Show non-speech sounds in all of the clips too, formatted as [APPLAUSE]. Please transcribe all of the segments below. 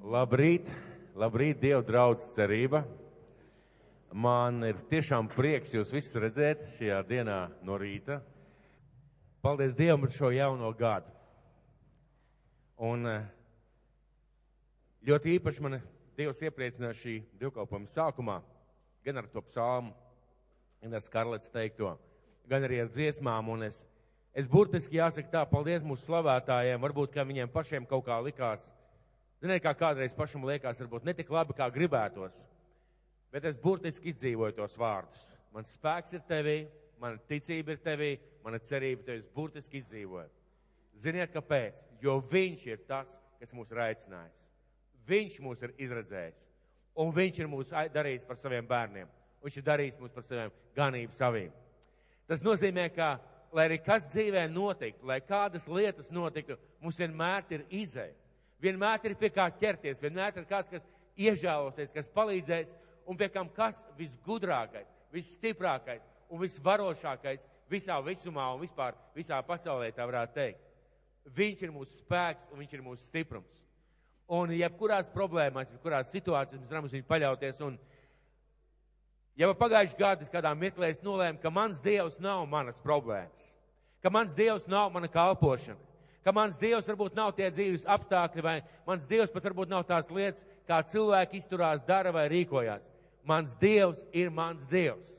Labrīt, labrīt, Dieva draudz cerība. Man ir tiešām prieks jūs visus redzēt šajā dienā no rīta. Paldies Dievam par šo jauno gadu. Un eh, ļoti īpaši man Dievs iepriecināja šī divkalpojuma sākumā, gan ar to psalmu, gan ar Skarlets teikto, gan arī ar dziesmām. Un es, es burtiski jāsaka tā, paldies mūsu slavētājiem, varbūt, ka viņiem pašiem kaut kā likās Ziniet, kā kādreiz pašam liekas, varbūt ne tik labi, kā gribētos, bet es burtiski izdzīvoju tos vārdus. Mans spēks ir tevī, mana ticība ir tevī, mana cerība tevis burtiski izdzīvoju. Ziniet, kāpēc? Jo viņš ir tas, kas mūs ir aicinājis. Viņš mūs ir izredzējis. Un viņš ir mūs darījis par saviem bērniem. Viņš ir darījis mūs par saviem ganību saviem. Tas nozīmē, ka, lai arī kas dzīvē notiktu, lai kādas lietas notiktu, mums vienmēr ir izēja. Vienmēr ir pie kā ķerties, vienmēr ir kāds, kas iežēlosies, kas palīdzēs, un pie kam kas visgudrākais, visstiprākais un visvarošākais visā visumā un vispār visā pasaulē, tā varētu teikt. Viņš ir mūsu spēks un viņš ir mūsu stiprums. Un jebkurās problēmās, jebkurās situācijās mēs varam uz viņu paļauties. Un, jau pagājušajā gadā es kādā mirklī nolēmu, ka mans dievs nav manas problēmas, ka mans dievs nav mana kalpošana ka mans Dievs varbūt nav tie dzīves apstākļi, vai mans Dievs pat varbūt nav tās lietas, kā cilvēki izturās, dara vai rīkojās. Mans Dievs ir mans Dievs.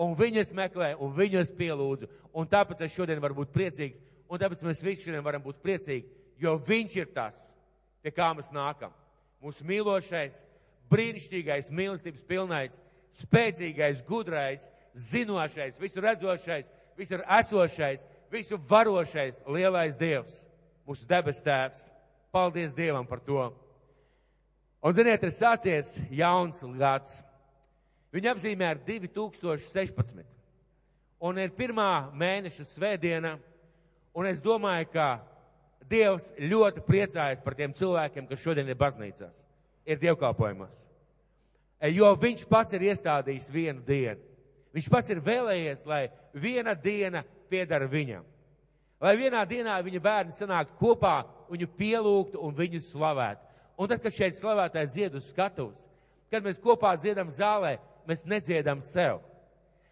Un viņu es meklēju, un viņu es pielūdzu. Un tāpēc es šodien varu būt priecīgs, un tāpēc mēs visi šodien varam būt priecīgi, jo viņš ir tas, pie kā mēs nākam. Mūsu mīlošais, brīnišķīgais, mīlestības pilnais, spēcīgais, gudrais, zinošais, visur redzošais, visur esošais, visu varošais, lielais Dievs, mūsu debes tēvs. Paldies Dievam par to. Un, ziniet, ir sācies jauns gads. Viņa apzīmē ar 2016. Un ir pirmā mēneša svētdiena, un es domāju, ka Dievs ļoti priecājas par tiem cilvēkiem, kas šodien ir baznīcās, ir dievkalpojumos. Jo viņš pats ir iestādījis vienu dienu. Viņš pats ir vēlējies, lai viena diena piedara viņam. Lai vienā dienā viņa bērni sanāktu kopā, viņu pielūgtu un viņu slavētu. Un tad, kad šeit slavētājs dzied uz skatuves, kad mēs kopā dziedam zālē, mēs nedziedam sev.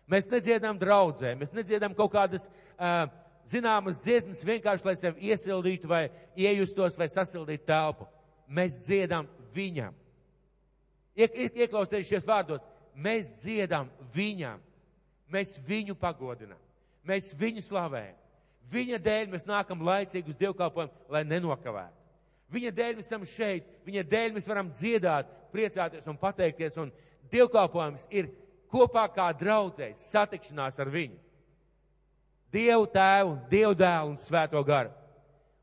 Mēs nedziedam draudzē, mēs nedziedam kaut kādas uh, zināmas dziesmas vienkārši, lai sevi iesildītu vai iejustos vai sasildītu telpu. Mēs dziedam viņam. Iek, iek, ieklausieties šajos vārdos. Mēs dziedam viņam. Mēs viņu pagodinām. Mēs viņu slavējam. Viņa dēļ mēs nākam laicīgi uz dievkalpojumu, lai nenokavētu. Viņa dēļ mēs esam šeit, viņa dēļ mēs varam dziedāt, priecāties un pateikties. Un dievkalpojums ir kopā kā draudzēs, satikšanās ar viņu. Dievu tēvu, Dievu dēlu un svēto garu.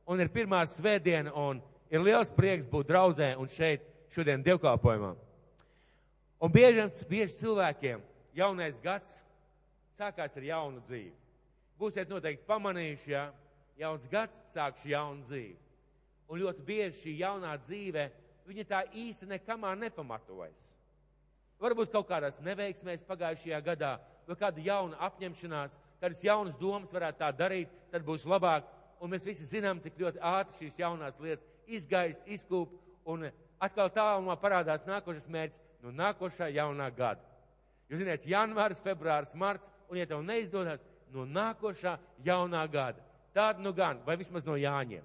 Un ir pirmā svētdiena, un ir liels prieks būt draudzē un šeit šodien dievkalpojumā. Un bieži, bieži cilvēkiem jaunais gads sākās ar jaunu dzīvi būsiet noteikti pamanījuši, ja jauns gads sākšu jaunu dzīvi. Un ļoti bieži šī jaunā dzīve, viņa tā īsti nekamā nepamatojas. Varbūt kaut kādās neveiksmēs pagājušajā gadā, vai kāda jauna apņemšanās, kādas jaunas domas varētu tā darīt, tad būs labāk. Un mēs visi zinām, cik ļoti ātri šīs jaunās lietas izgaist, izkūp, un atkal tālumā parādās nākošais mērķis no nākošā jaunā gada. Jūs zināt, janvārs, februārs, marts, un ja tev neizdodas, no nākošā jaunā gada. Tāda nu gan, vai vismaz no Jāņiem.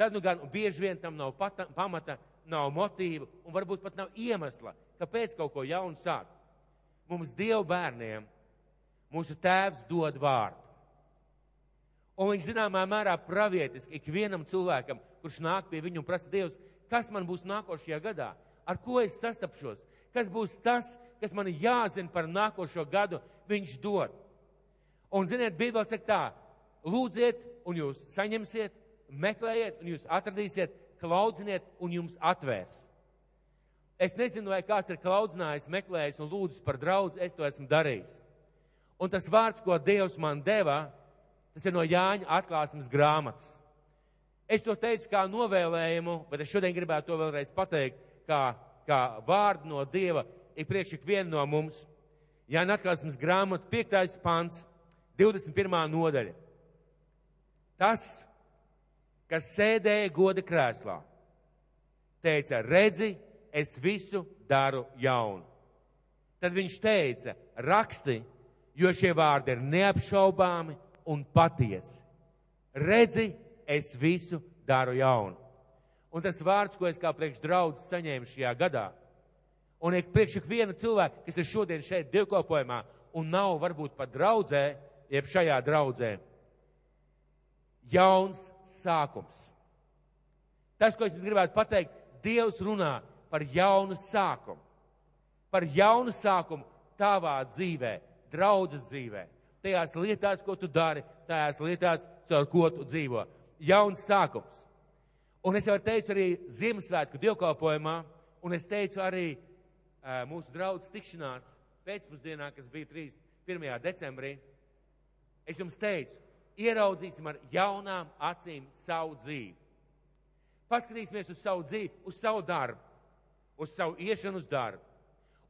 Tad nu gan, un bieži vien tam nav pata, pamata, nav motīva, un varbūt pat nav iemesla, kāpēc kaut ko jaunu sākt. Mums Dievu bērniem mūsu tēvs dod vārdu. Un viņš zināmā mērā pravietiski ikvienam cilvēkam, kurš nāk pie viņu un prasa Dievs, kas man būs nākošajā gadā, ar ko es sastapšos, kas būs tas, kas man jāzina par nākošo gadu, viņš dod. Un, ziniet, Bībelē saka tā, lūdziet, un jūs saņemsiet, meklējiet, un jūs atradīsiet, klaudziniet, un jums atvērs. Es nezinu, vai kāds ir klaudzinājis, meklējis un lūdzis par draugu, es to esmu darījis. Un tas vārds, ko Dievs man deva, tas ir no Jāņa atklāsmes grāmatas. Es to teicu kā novēlējumu, bet es šodien gribētu to vēlreiz pateikt, kā, kā vārdu no Dieva ir priekš ikvienu no mums. Jāņa atklāsmes grāmata, piektais pants. 21. nodaļa. Tas, kas sēdēja goda krēslā teica, redzi, es visu daru jaunu. Tad viņš teica, raksti, jo šie vārdi ir neapšaubāmi un patiesi. Redzi, es visu daru jaunu. Un tas vārds, ko es kā priekš draudzes saņēmu šajā gadā, un ik priekš ik viena cilvēka, kas ir šodien šeit divkopojumā un nav varbūt pat draudzē, jeb šajā draudzē, jauns sākums. Tas, ko es gribētu pateikt, Dievs runā par jaunu sākumu. Par jaunu sākumu tavā dzīvē, draudzes dzīvē, tajās lietās, ko tu dari, tajās lietās, caur ko tu dzīvo. Jauns sākums. Un es jau teicu arī Ziemassvētku dievkalpojumā, un es teicu arī uh, mūsu draudzes tikšanās pēcpusdienā, kas bija 3, 1. decembrī. Es jums teicu, ieraudzīsim ar jaunām acīm savu dzīvi. Paskatīsimies uz savu dzīvi, uz savu darbu, uz savu iešanu uz darbu,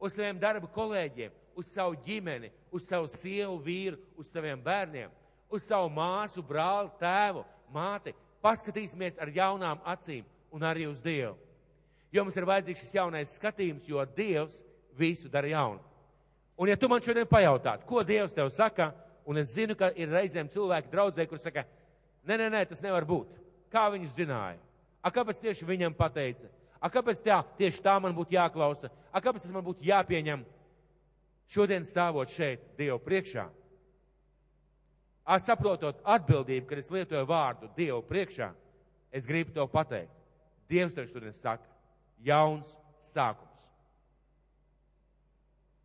uz saviem darba kolēģiem, uz savu ģimeni, uz savu sievu, vīru, uz saviem bērniem, uz savu māsu, brāli, tēvu, māti, paskatīsimies ar jaunām acīm un arī uz Dievu. Jo mums ir vajadzīgs šis jaunais skatījums, jo Dievs visu dara jaunu. Un ja tu man šodien pajautātu, ko Dievs tev saka, un es zinu, ka ir reizēm cilvēki draudzē, kur saka, nē, nē, nē, tas nevar būt. Kā viņš zināja? A, kāpēc tieši viņam pateica? A, kāpēc tā, tieši tā man būtu jāklausa? A, kāpēc tas man būtu jāpieņem? Šodien stāvot šeit, Dievu priekšā, saprotot atbildību, kad es lietoju vārdu Dievu priekšā, es gribu tev pateikt, Dievs tev šodien saka, jauns sākums.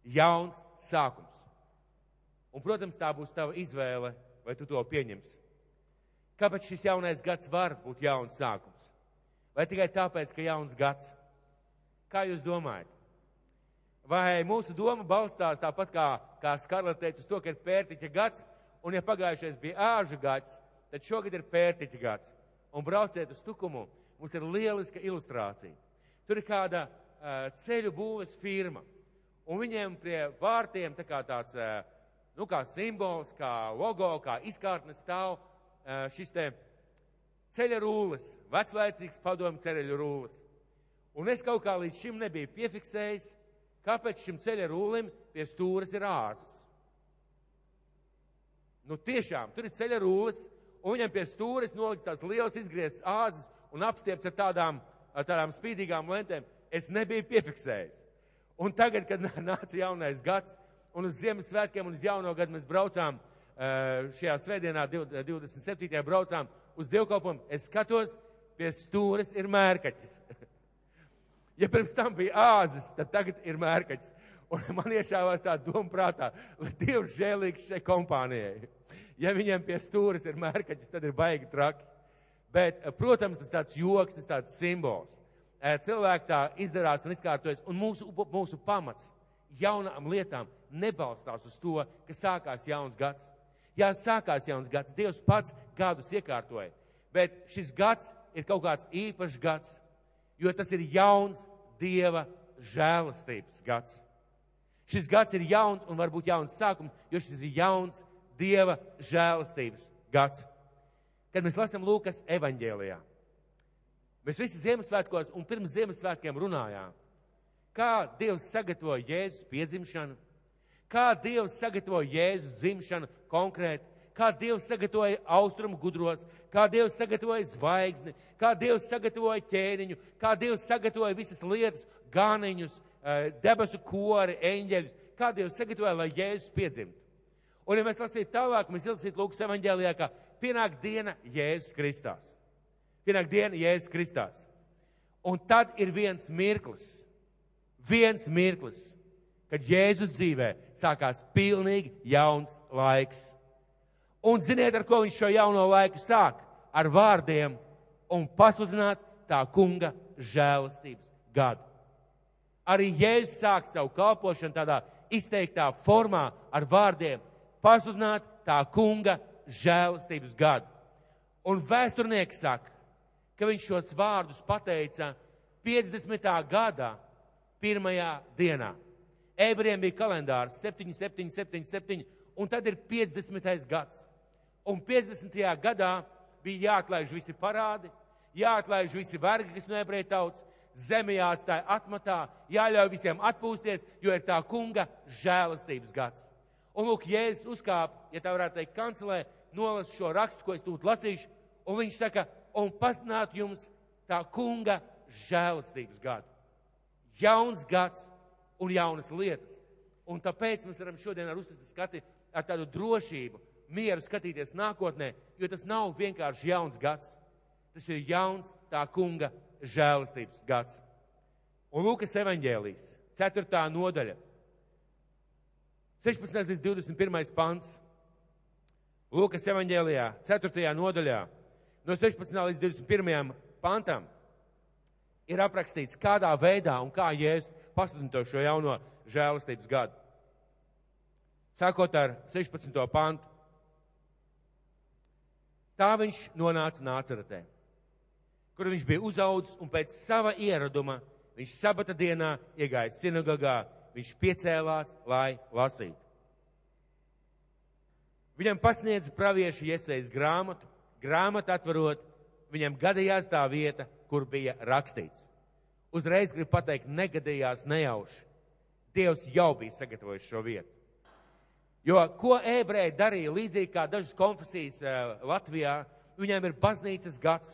Jauns sākums. Un, protams, tā būs tava izvēle, vai tu to pieņemsi. Kāpēc šis jaunais gads var būt jauns sākums? Vai tikai tāpēc, ka jauns gads? Kā jūs domājat? Vai mūsu doma balstās tāpat kā, kā Skarlata teica, uz to, ka ir pērtiķa gads, Un, ja pagājušais bija āžu gads, tad šogad ir pērtiķa gads. Un brauciet uz tukumu, mums ir lieliska ilustrācija. Tur ir kāda uh, ceļu būves firma. Un viņiem pie vārtiem tā kā tāds, uh, nu, kā simbols, kā logo, kā izkārtnes stāv šis te ceļa rūles, veclaicīgs padomu ceļu rūles. Un es kaut kā līdz šim nebiju piefiksējis, kāpēc šim ceļa rūlim pie stūres ir āzas. Nu, tiešām, tur ir ceļa rūlis, un viņam pie stūres noliks tās liels izgrieztas āzes un apstiepts ar tādām, ar tādām spīdīgām lentēm. Es nebiju piefiksējis. Un tagad, kad [LAUGHS] nāca jaunais gads, un uz Ziemassvētkiem un uz jauno gadu mēs braucām šajā svētdienā, 27. braucām uz dievkalpojumu, es skatos, pie stūres ir mērkaķis. [LAUGHS] ja pirms tam bija āzes, tad tagad ir mērkaķis. Un man iešāvās tā doma prātā, lai Dievs žēlīgs šai kompānijai. Ja viņiem pie stūres ir mērkaķis, tad ir baigi traki. Bet, protams, tas tāds joks, tas tāds simbols. Cilvēki tā izdarās un izkārtojas, un mūsu, mūsu pamats jaunām lietām nebalstās uz to, ka sākās jauns gads. Jā, sākās jauns gads, Dievs pats gadus iekārtoja, bet šis gads ir kaut kāds īpašs gads, jo tas ir jauns Dieva žēlastības gads. Šis gads ir jauns un varbūt jauns sākums, jo šis ir jauns Dieva žēlastības gads. Kad mēs lasām Lūkas evaņģēlijā, mēs visi Ziemassvētkos un pirms Ziemassvētkiem runājām, kā Dievs sagatavoja Jēzus piedzimšanu, kā Dievs sagatavoja Jēzus dzimšanu konkrēti, kā Dievs sagatavoja austrumu gudros, kā Dievs sagatavoja zvaigzni, kā Dievs sagatavoja ķēniņu, kā Dievs sagatavoja visas lietas, gāniņus, Eh, debesu kori, eņģeļus, kā Dievs sagatavoja, lai Jēzus piedzimtu. Un, ja mēs lasītu tālāk, mēs izlasītu Lūkas evaņģēlijā, ka pienāk diena Jēzus Kristās. Pienāk diena Jēzus Kristās. Un tad ir viens mirklis, viens mirklis, kad Jēzus dzīvē sākās pilnīgi jauns laiks. Un ziniet, ar ko viņš šo jauno laiku sāk? Ar vārdiem un pasludināt tā kunga žēlastības gadu. Arī Jēzus sāk savu kalpošanu tādā izteiktā formā ar vārdiem pasludināt tā kunga žēlastības gadu. Un vēsturnieks saka, ka viņš šos vārdus pateica 50. gadā, pirmajā dienā. Ebrejiem bija kalendārs 7, 7, 7, 7, un tad ir 50. gads. Un 50. gadā bija jāatlaiž visi parādi, jāatlaiž visi vergi, kas no ebreju tautas, zeme jāatstāja atmatā, jāļauj visiem atpūsties, jo ir tā kunga žēlastības gads. Un lūk, Jēzus uzkāp, ja tā varētu teikt, kancelē, nolas šo rakstu, ko es tūlīt lasīšu, un viņš saka, un pasnāt jums tā kunga žēlastības gadu. Jauns gads un jaunas lietas. Un tāpēc mēs varam šodien ar uzticību skati ar tādu drošību, mieru skatīties nākotnē, jo tas nav vienkārši jauns gads. Tas ir jauns tā kunga žēlastības gads. Un Lūkas evaņģēlijas, 4. nodaļa, 16. līdz 21. pants. Lūkas evaņģēlijā, 4. nodaļā, no 16. līdz 21. pantam ir aprakstīts, kādā veidā un kā Jēzus pasludina šo jauno žēlastības gadu. Sākot ar 16. pantu. Tā viņš nonāca Nāceretē kur viņš bija uzaudzis un pēc sava ieraduma viņš sabata dienā iegāja sinagogā, viņš piecēlās, lai lasītu. Viņam pasniedza praviešu iesaist grāmatu, grāmatu atverot, viņam gadījās tā vieta, kur bija rakstīts. Uzreiz gribu pateikt, negadījās nejauši. Dievs jau bija sagatavojis šo vietu. Jo ko ebreji darīja līdzīgi kā dažas konfesijas uh, Latvijā, viņiem ir baznīcas gads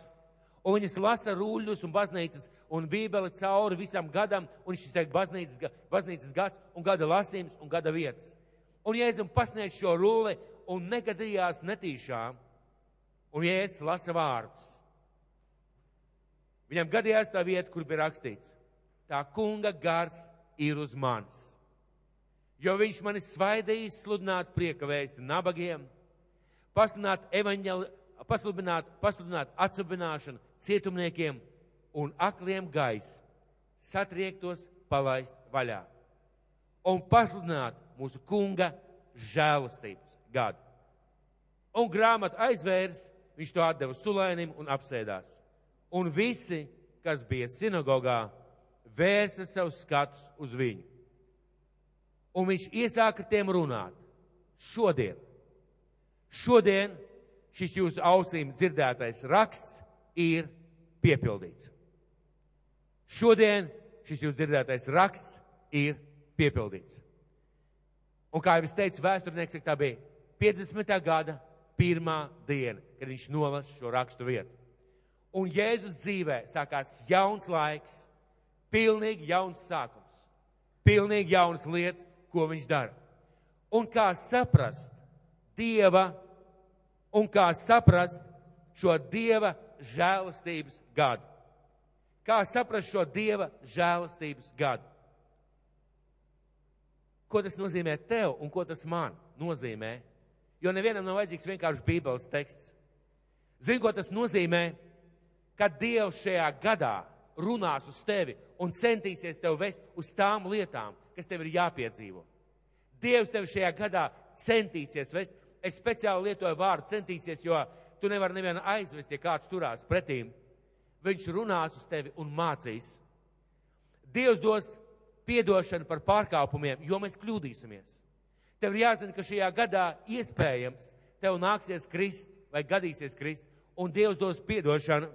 un viņas lasa rūļus un baznīcas un bībeli cauri visam gadam, un šis teikt baznīcas, baznīcas gads un gada lasījums un gada vietas. Un Jēzum pasniedz šo rulli un negadījās netīšām, un Jēzus lasa vārdus. Viņam gadījās tā vieta, kur bija rakstīts, tā kunga gars ir uz manis. Jo viņš mani svaidījis sludināt prieka vēsti nabagiem, pasludināt evaņģeli, pasludināt, pasludināt atsubināšanu cietumniekiem un akliem gais, satriektos palaist vaļā un pasludināt mūsu kunga žēlastības gadu. Un grāmatu aizvērs, viņš to atdeva sulēnim un apsēdās. Un visi, kas bija sinagogā, vērsa savus skatus uz viņu. Un viņš iesāka tiem runāt. Šodien, šodien šis jūsu ausīm dzirdētais raksts ir piepildīts. Šodien šis jūs dzirdētais raksts ir piepildīts. Un kā jau es teicu, vēsturnieks tā bija 50. gada pirmā diena, kad viņš nolasa šo rakstu vietu. Un Jēzus dzīvē sākās jauns laiks, pilnīgi jauns sākums, pilnīgi jaunas lietas, ko viņš dara. Un kā saprast Dieva, un kā saprast šo Dieva žēlastības gadu. Kā saprast šo Dieva žēlastības gadu? Ko tas nozīmē tev un ko tas man nozīmē? Jo nevienam nav vajadzīgs vienkārši Bībeles teksts. Zini, ko tas nozīmē? Kad Dievs šajā gadā runās uz tevi un centīsies tev vest uz tām lietām, kas tev ir jāpiedzīvo. Dievs tev šajā gadā centīsies vest. Es speciāli lietoju vārdu centīsies, jo Tu nevari nevienu aizvest, ja kāds turās pretīm. Viņš runās uz tevi un mācīs. Dievs dos piedošanu par pārkāpumiem, jo mēs kļūdīsimies. Tev ir jāzina, ka šajā gadā iespējams tev nāksies krist vai gadīsies krist, un Dievs dos piedošanu.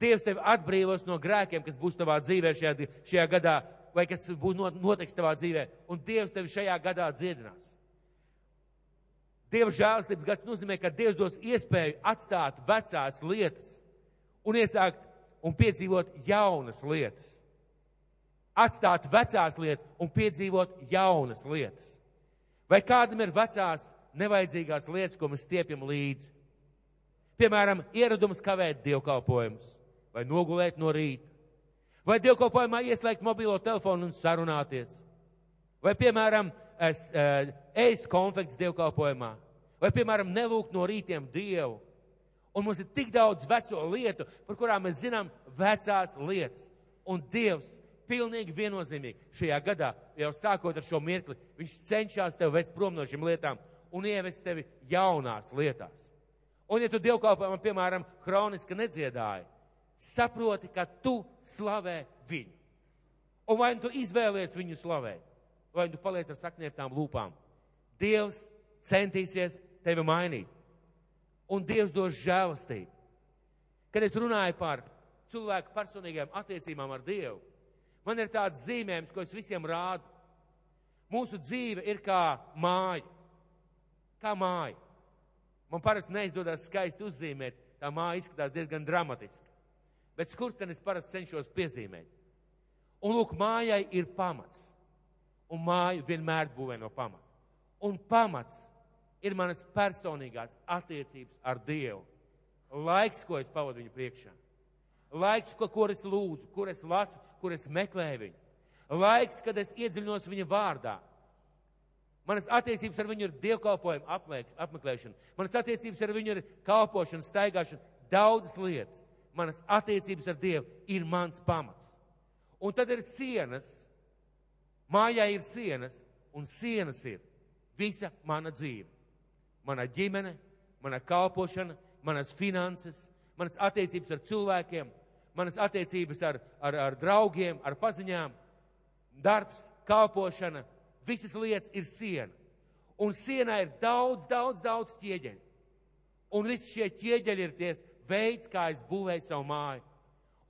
Dievs tevi atbrīvos no grēkiem, kas būs tavā dzīvē šajā, šajā gadā, vai kas būs notiks tavā dzīvē, un Dievs tevi šajā gadā dziedinās. Dieva žēlastības gads nozīmē, ka Dievs dos iespēju atstāt vecās lietas un iesākt un piedzīvot jaunas lietas. Atstāt vecās lietas un piedzīvot jaunas lietas. Vai kādam ir vecās nevajadzīgās lietas, ko mēs stiepjam līdzi? Piemēram, ieradums kavēt dievkalpojumus vai nogulēt no rīta. Vai dievkalpojumā ieslēgt mobilo telefonu un sarunāties. Vai, piemēram, es, uh, ēst konfekts dievkalpojumā, vai, piemēram, nelūgt no rītiem Dievu. Un mums ir tik daudz veco lietu, par kurām mēs zinām vecās lietas. Un Dievs pilnīgi viennozīmīgi šajā gadā, jau sākot ar šo mirkli, viņš cenšas tevi vest prom no šīm lietām un ievest tevi jaunās lietās. Un ja tu dievkalpojumam, piemēram, hroniski nedziedāji, saproti, ka tu slavē viņu. Un vai nu tu izvēlies viņu slavēt, vai tu paliec ar saknieptām lūpām. Dievs centīsies tevi mainīt. Un Dievs dos žēlastību. Kad es runāju par cilvēku personīgajām attiecībām ar Dievu. Man ir tāds zīmējums, ko es visiem rādu. Mūsu dzīve ir kā māja. Kā māja. Man parasti neizdodas skaisti uzzīmēt. Tā māja izskatās diezgan dramatiski. Bet skurstenis parasti cenšos piezīmēt. Un lūk, mājai ir pamats. Un māja vienmēr būvē no pamata. Un pamats ir manas personīgās attiecības ar Dievu. Laiks, ko es pavadu viņu priekšā. Laiks, ko, kur es lūdzu, kur es lasu, kur es meklēju viņu. Laiks, kad es iedziļinos viņa vārdā. Manas attiecības ar viņu ir dievkalpojuma apmeklēšana. Manas attiecības ar viņu ir kalpošana, staigāšana, daudzas lietas. Manas attiecības ar Dievu ir mans pamats. Un tad ir sienas. Mājā ir sienas, un sienas ir visa mana dzīve. Mana ģimene, mana kalpošana, manas finanses, manas attiecības ar cilvēkiem, manas attiecības ar, ar, ar draugiem, ar paziņām, darbs, kalpošana, visas lietas ir siena. Un sienā ir daudz, daudz, daudz ķieģeļu. Un visi šie ķieģeļi ir ties veids, kā es būvēju savu māju.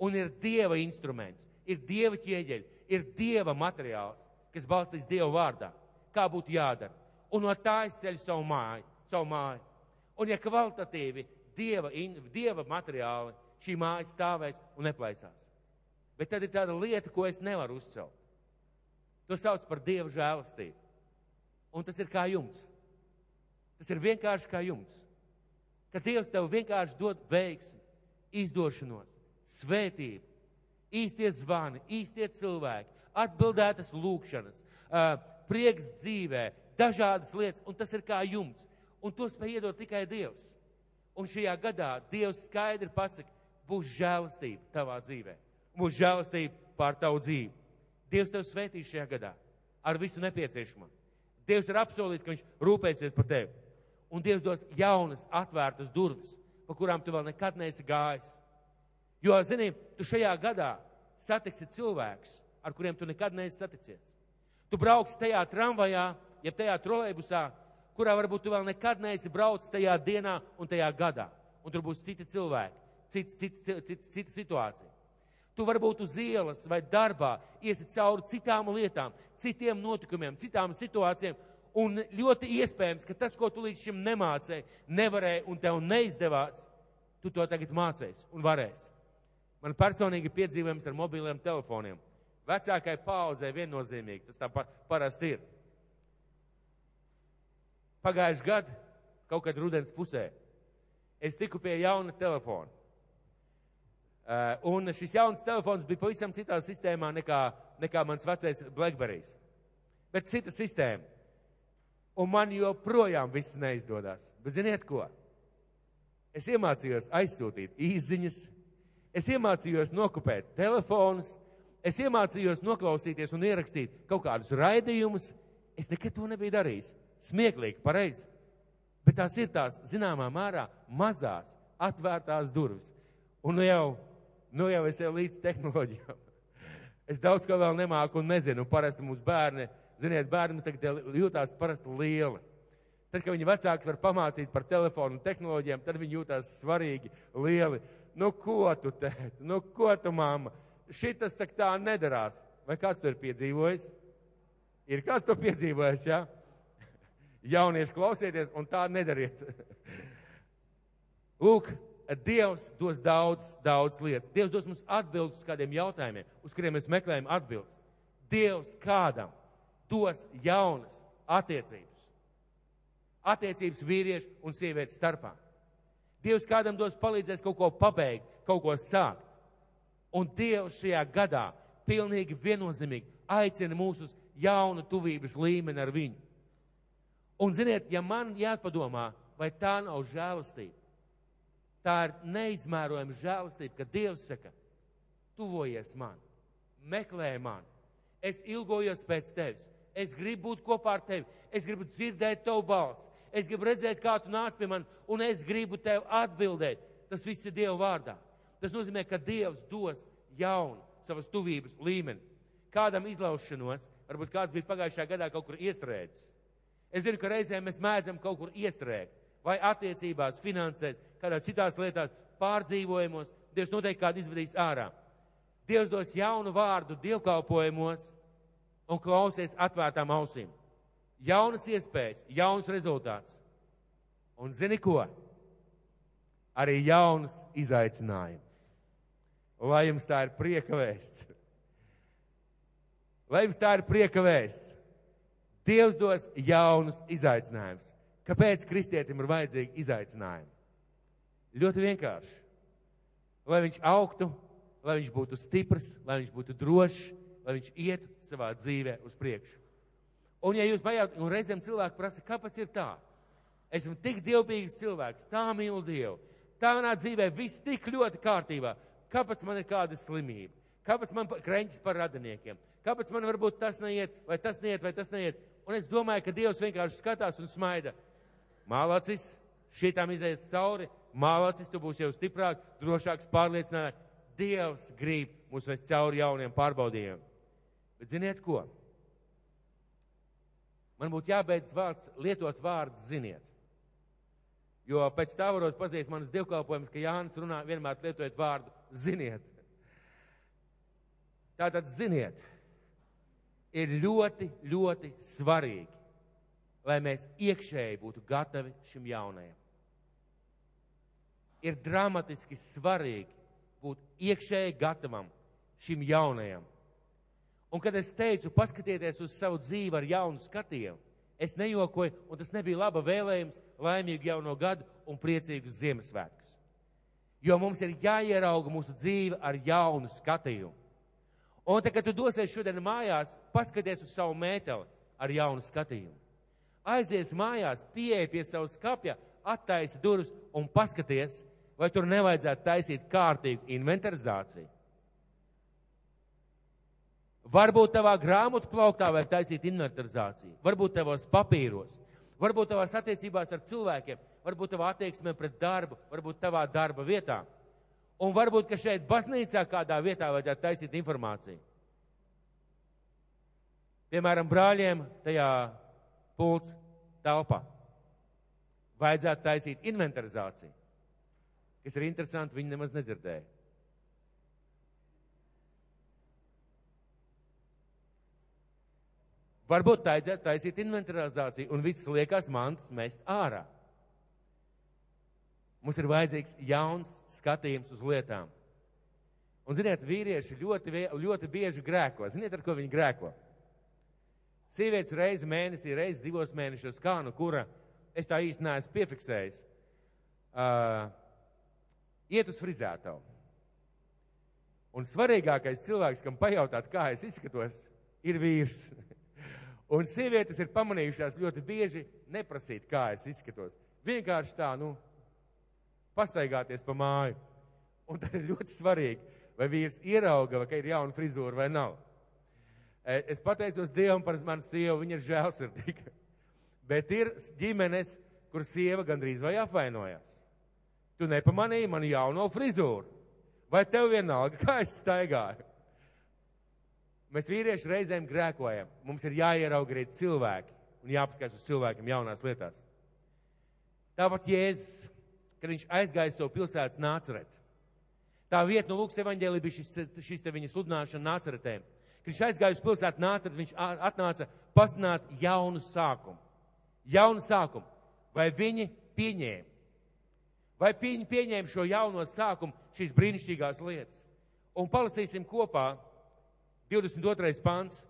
Un ir Dieva instruments, ir Dieva ķieģeļi, ir Dieva materiāls, kas balstīts Dieva vārdā. Kā būtu jādara. Un no tā es ceļu savu māju. Savu māju. Un ja kvalitatīvi Dieva, dieva materiāli šī māja stāvēs un neplaisās. Bet tad ir tāda lieta, ko es nevaru uzcelt. To sauc par Dieva žēlastību. Un tas ir kā jums. Tas ir vienkārši kā jums. Kad Dievs tev vienkārši dod veiksmi, izdošanos, svētību, īstie zvani, īstie cilvēki, atbildētas lūkšanas, prieks dzīvē, dažādas lietas, un tas ir kā jums. Un to spēj iedot tikai Dievs. Un šajā gadā Dievs skaidri pasaka, būs žēlastība tavā dzīvē. Būs žēlastība pār tavu dzīvi. Dievs tev svētīs šajā gadā ar visu nepieciešamo. Dievs ir apsolījis, ka viņš rūpēsies par tevi. Un Dievs dos jaunas, atvērtas durvis, pa kurām tu vēl nekad neesi gājis. Jo, zini, tu šajā gadā satiksi cilvēkus, ar kuriem tu nekad neesi saticies. Tu brauks tajā tramvajā, ja tajā trolēbusā, kurā varbūt tu vēl nekad neesi braucis tajā dienā un tajā gadā. Un tur būs citi cilvēki, cita, cita, cita, cita situācija. Tu varbūt uz ielas vai darbā iesi cauri citām lietām, citiem notikumiem, citām situācijām. Un ļoti iespējams, ka tas, ko tu līdz šim nemācēji, nevarēja un tev neizdevās, tu to tagad mācēsi un varēsi. Man personīgi piedzīvojums ar mobiliem telefoniem. Vecākai paudzei viennozīmīgi tas tā parasti ir. Pagājuši gadu, kaut kad rudens pusē, es tiku pie jauna telefona. Uh, un šis jauns telefons bija pavisam citā sistēmā nekā, nekā mans vecais Blackberries. Bet cita sistēma. Un man joprojām viss neizdodas. Bet ziniet ko? Es iemācījos aizsūtīt īziņas, es iemācījos nokopēt telefonus, es iemācījos noklausīties un ierakstīt kaut kādus raidījumus. Es nekad to nebiju darījis. Smieklīgi, pareizi. Bet tās ir tās zināmā mērā mazās, atvērtās durvis. Un nu jau nu jau es jau līdz tehnoloģijām. Es daudz ko vēl nemāku un nezinu. Parasti mums bērni, ziniet, bērni mums tagad jūtās parasti lieli. Tad, kad viņi vecāks var pamācīt par telefonu un tehnoloģijām, tad viņi jūtās svarīgi, lieli. Nu, ko tu tēt? Nu, ko tu, mamma? Šitas tak tā nedarās. Vai kāds to ir piedzīvojis? Ir kāds to piedzīvojis, jā? Ja? [LAUGHS] Jaunieši klausieties un tā nedariet. [LAUGHS] Lūk, Dievs dos daudz, daudz lietas. Dievs dos mums atbildes uz kādiem jautājumiem, uz kuriem mēs meklējam atbildes. Dievs kādam dos jaunas attiecības. Attiecības vīriešu un sievietes starpā. Dievs kādam dos palīdzēs kaut ko pabeigt, kaut ko sākt. Un Dievs šajā gadā pilnīgi viennozīmīgi aicina mūs uz jaunu tuvības līmeni ar viņu. Un ziniet, ja man jāpadomā, vai tā nav žēlastība, Tā ir neizmērojama žēlastība, ka Dievs saka, tuvojies man, meklē man, es ilgojos pēc tevis, es gribu būt kopā ar tevi, es gribu dzirdēt tavu balsi, es gribu redzēt, kā tu nāc pie manis, un es gribu tev atbildēt. Tas viss ir Dieva vārdā. Tas nozīmē, ka Dievs dos jaunu savas tuvības līmeni. Kādam izlaušanos, varbūt kāds bija pagājušajā gadā kaut kur iestrēdzis. Es zinu, ka reizēm mēs mēdzam kaut kur iestrēgt vai attiecībās, finansēs, kādā citās lietās, pārdzīvojumos, Dievs noteikti kādu izvedīs ārā. Dievs dos jaunu vārdu dievkalpojumos un klausies atvērtām ausīm. Jaunas iespējas, jauns rezultāts. Un zini ko? Arī jauns izaicinājums. Lai jums tā ir prieka vēsts. Lai jums tā ir prieka vēsts. Dievs dos jaunus izaicinājumus. Kāpēc kristietim ir vajadzīgi izaicinājumi? Ļoti vienkārši. Lai viņš augtu, lai viņš būtu stiprs, lai viņš būtu drošs, lai viņš ietu savā dzīvē uz priekšu. Un, ja jūs pajautājat, un reizēm cilvēki prasa, kāpēc ir tā? Esmu tik dievbijīgs cilvēks, tā mīlu Dievu, tā manā dzīvē viss tik ļoti kārtībā. Kāpēc man ir kāda slimība? Kāpēc man krēķis par radiniekiem? Kāpēc man varbūt tas neiet, vai tas neiet, vai tas neiet? Un es domāju, ka Dievs vienkārši skatās un smaida. Mālacis, šitām iziet cauri, mālacis, tu būsi jau stiprāk, drošāks, pārliecināts. Dievs grib mūs vest cauri jauniem pārbaudījumiem. Bet ziniet ko? Man būtu jābeidz vārds, lietot vārdu ziniet. Jo pēc tā varot pazīt manas dievkalpojumus, ka Jānis runā vienmēr lietojot vārdu ziniet. Tātad ziniet, ir ļoti, ļoti svarīgi, lai mēs iekšēji būtu gatavi šim jaunajam. Ir dramatiski svarīgi būt iekšēji gatavam šim jaunajam. Un kad es teicu, paskatieties uz savu dzīvi ar jaunu skatījumu, es nejokoju, un tas nebija laba vēlējums, laimīgu jauno gadu un priecīgus Ziemassvētkus. Jo mums ir jāierauga mūsu dzīve ar jaunu skatījumu. Un tad, kad tu dosies šodien mājās, paskaties uz savu mēteli ar jaunu skatījumu. Aizies mājās, pieeja pie savas skapja, attaisi durvis un paskaties, vai tur nevajadzētu taisīt kārtīgu inventarizāciju. Varbūt tavā grāmatu plauktā vajag taisīt inventarizāciju, varbūt tavos papīros, varbūt tavās attiecībās ar cilvēkiem, varbūt tavā attieksmē pret darbu, varbūt tavā darba vietā. Un varbūt, ka šeit baznīcā kādā vietā vajadzētu taisīt informāciju. Piemēram, brāļiem tajā pults telpā. Vajadzētu taisīt inventarizāciju. Kas ir interesanti, viņi nemaz nedzirdēja. Varbūt tā vajadzētu taisīt inventarizāciju un visas liekas mantas mest ārā. Mums ir vajadzīgs jauns skatījums uz lietām. Un, ziniet, vīrieši ļoti, ļoti bieži grēko. Ziniet, ar ko viņi grēko? Sievietes reizi mēnesī, reizi divos mēnešos, kā nu kura, es tā īsti neesmu piefiksējis, uh, iet uz frizētavu. Un svarīgākais cilvēks, kam pajautāt, kā es izskatos, ir vīrs. [LAUGHS] Un sievietes ir pamanījušās ļoti bieži neprasīt, kā es izskatos. Vienkārši tā, nu, pastaigāties pa māju. Un tad ir ļoti svarīgi, vai vīrs ierauga, ka ir jauna frizūra vai nav. E, es pateicos Dievam par manu sievu, viņa ir žēlsirdīga. [LAUGHS] Bet ir ģimenes, kur sieva gandrīz vai apvainojās. Tu nepamanīji manu jauno frizūru. Vai tev vienalga, kā es staigāju? Mēs vīrieši reizēm grēkojam. Mums ir jāierauga arī cilvēki un jāpaskatās uz cilvēkiem jaunās lietās. Tāpat Jēzus kad viņš aizgāja savu pilsētas nācerēt. Tā vieta no Lūkas evaņģēlī bija šis, šis te viņa sludināšana nāceretēm. Kad viņš aizgāja uz pilsētu nāceret, viņš atnāca pasināt jaunu sākumu. Jaunu sākumu. Vai viņi pieņēma? Vai viņi pieņēma šo jauno sākumu, šīs brīnišķīgās lietas? Un palasīsim kopā 22. pants.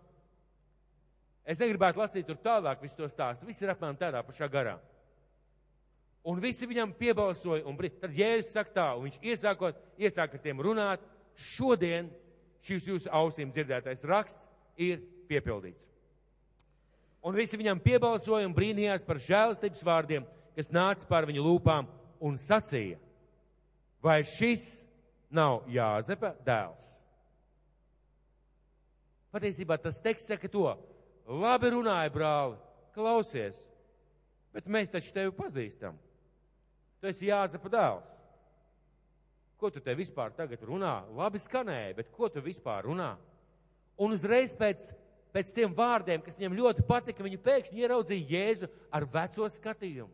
Es negribētu lasīt tur tālāk visu to stāstu. Viss ir apmēram tādā pašā garā. Un visi viņam piebalsoja, un tad Jēzus saka tā, un viņš iesākot, iesāk ar tiem runāt, šodien šis jūsu ausīm dzirdētais raksts ir piepildīts. Un visi viņam piebalsoja un brīnījās par žēlastības vārdiem, kas nāca pār viņu lūpām un sacīja, vai šis nav Jāzepa dēls? Patiesībā tas teksts saka to, labi runāja brāli, klausies, bet mēs taču tevi pazīstam. Tu esi Jāzepa dēls. Ko tu te vispār tagad runā? Labi skanēja, bet ko tu vispār runā? Un uzreiz pēc, pēc tiem vārdiem, kas viņam ļoti patika, viņi pēkšņi ieraudzīja Jēzu ar veco skatījumu.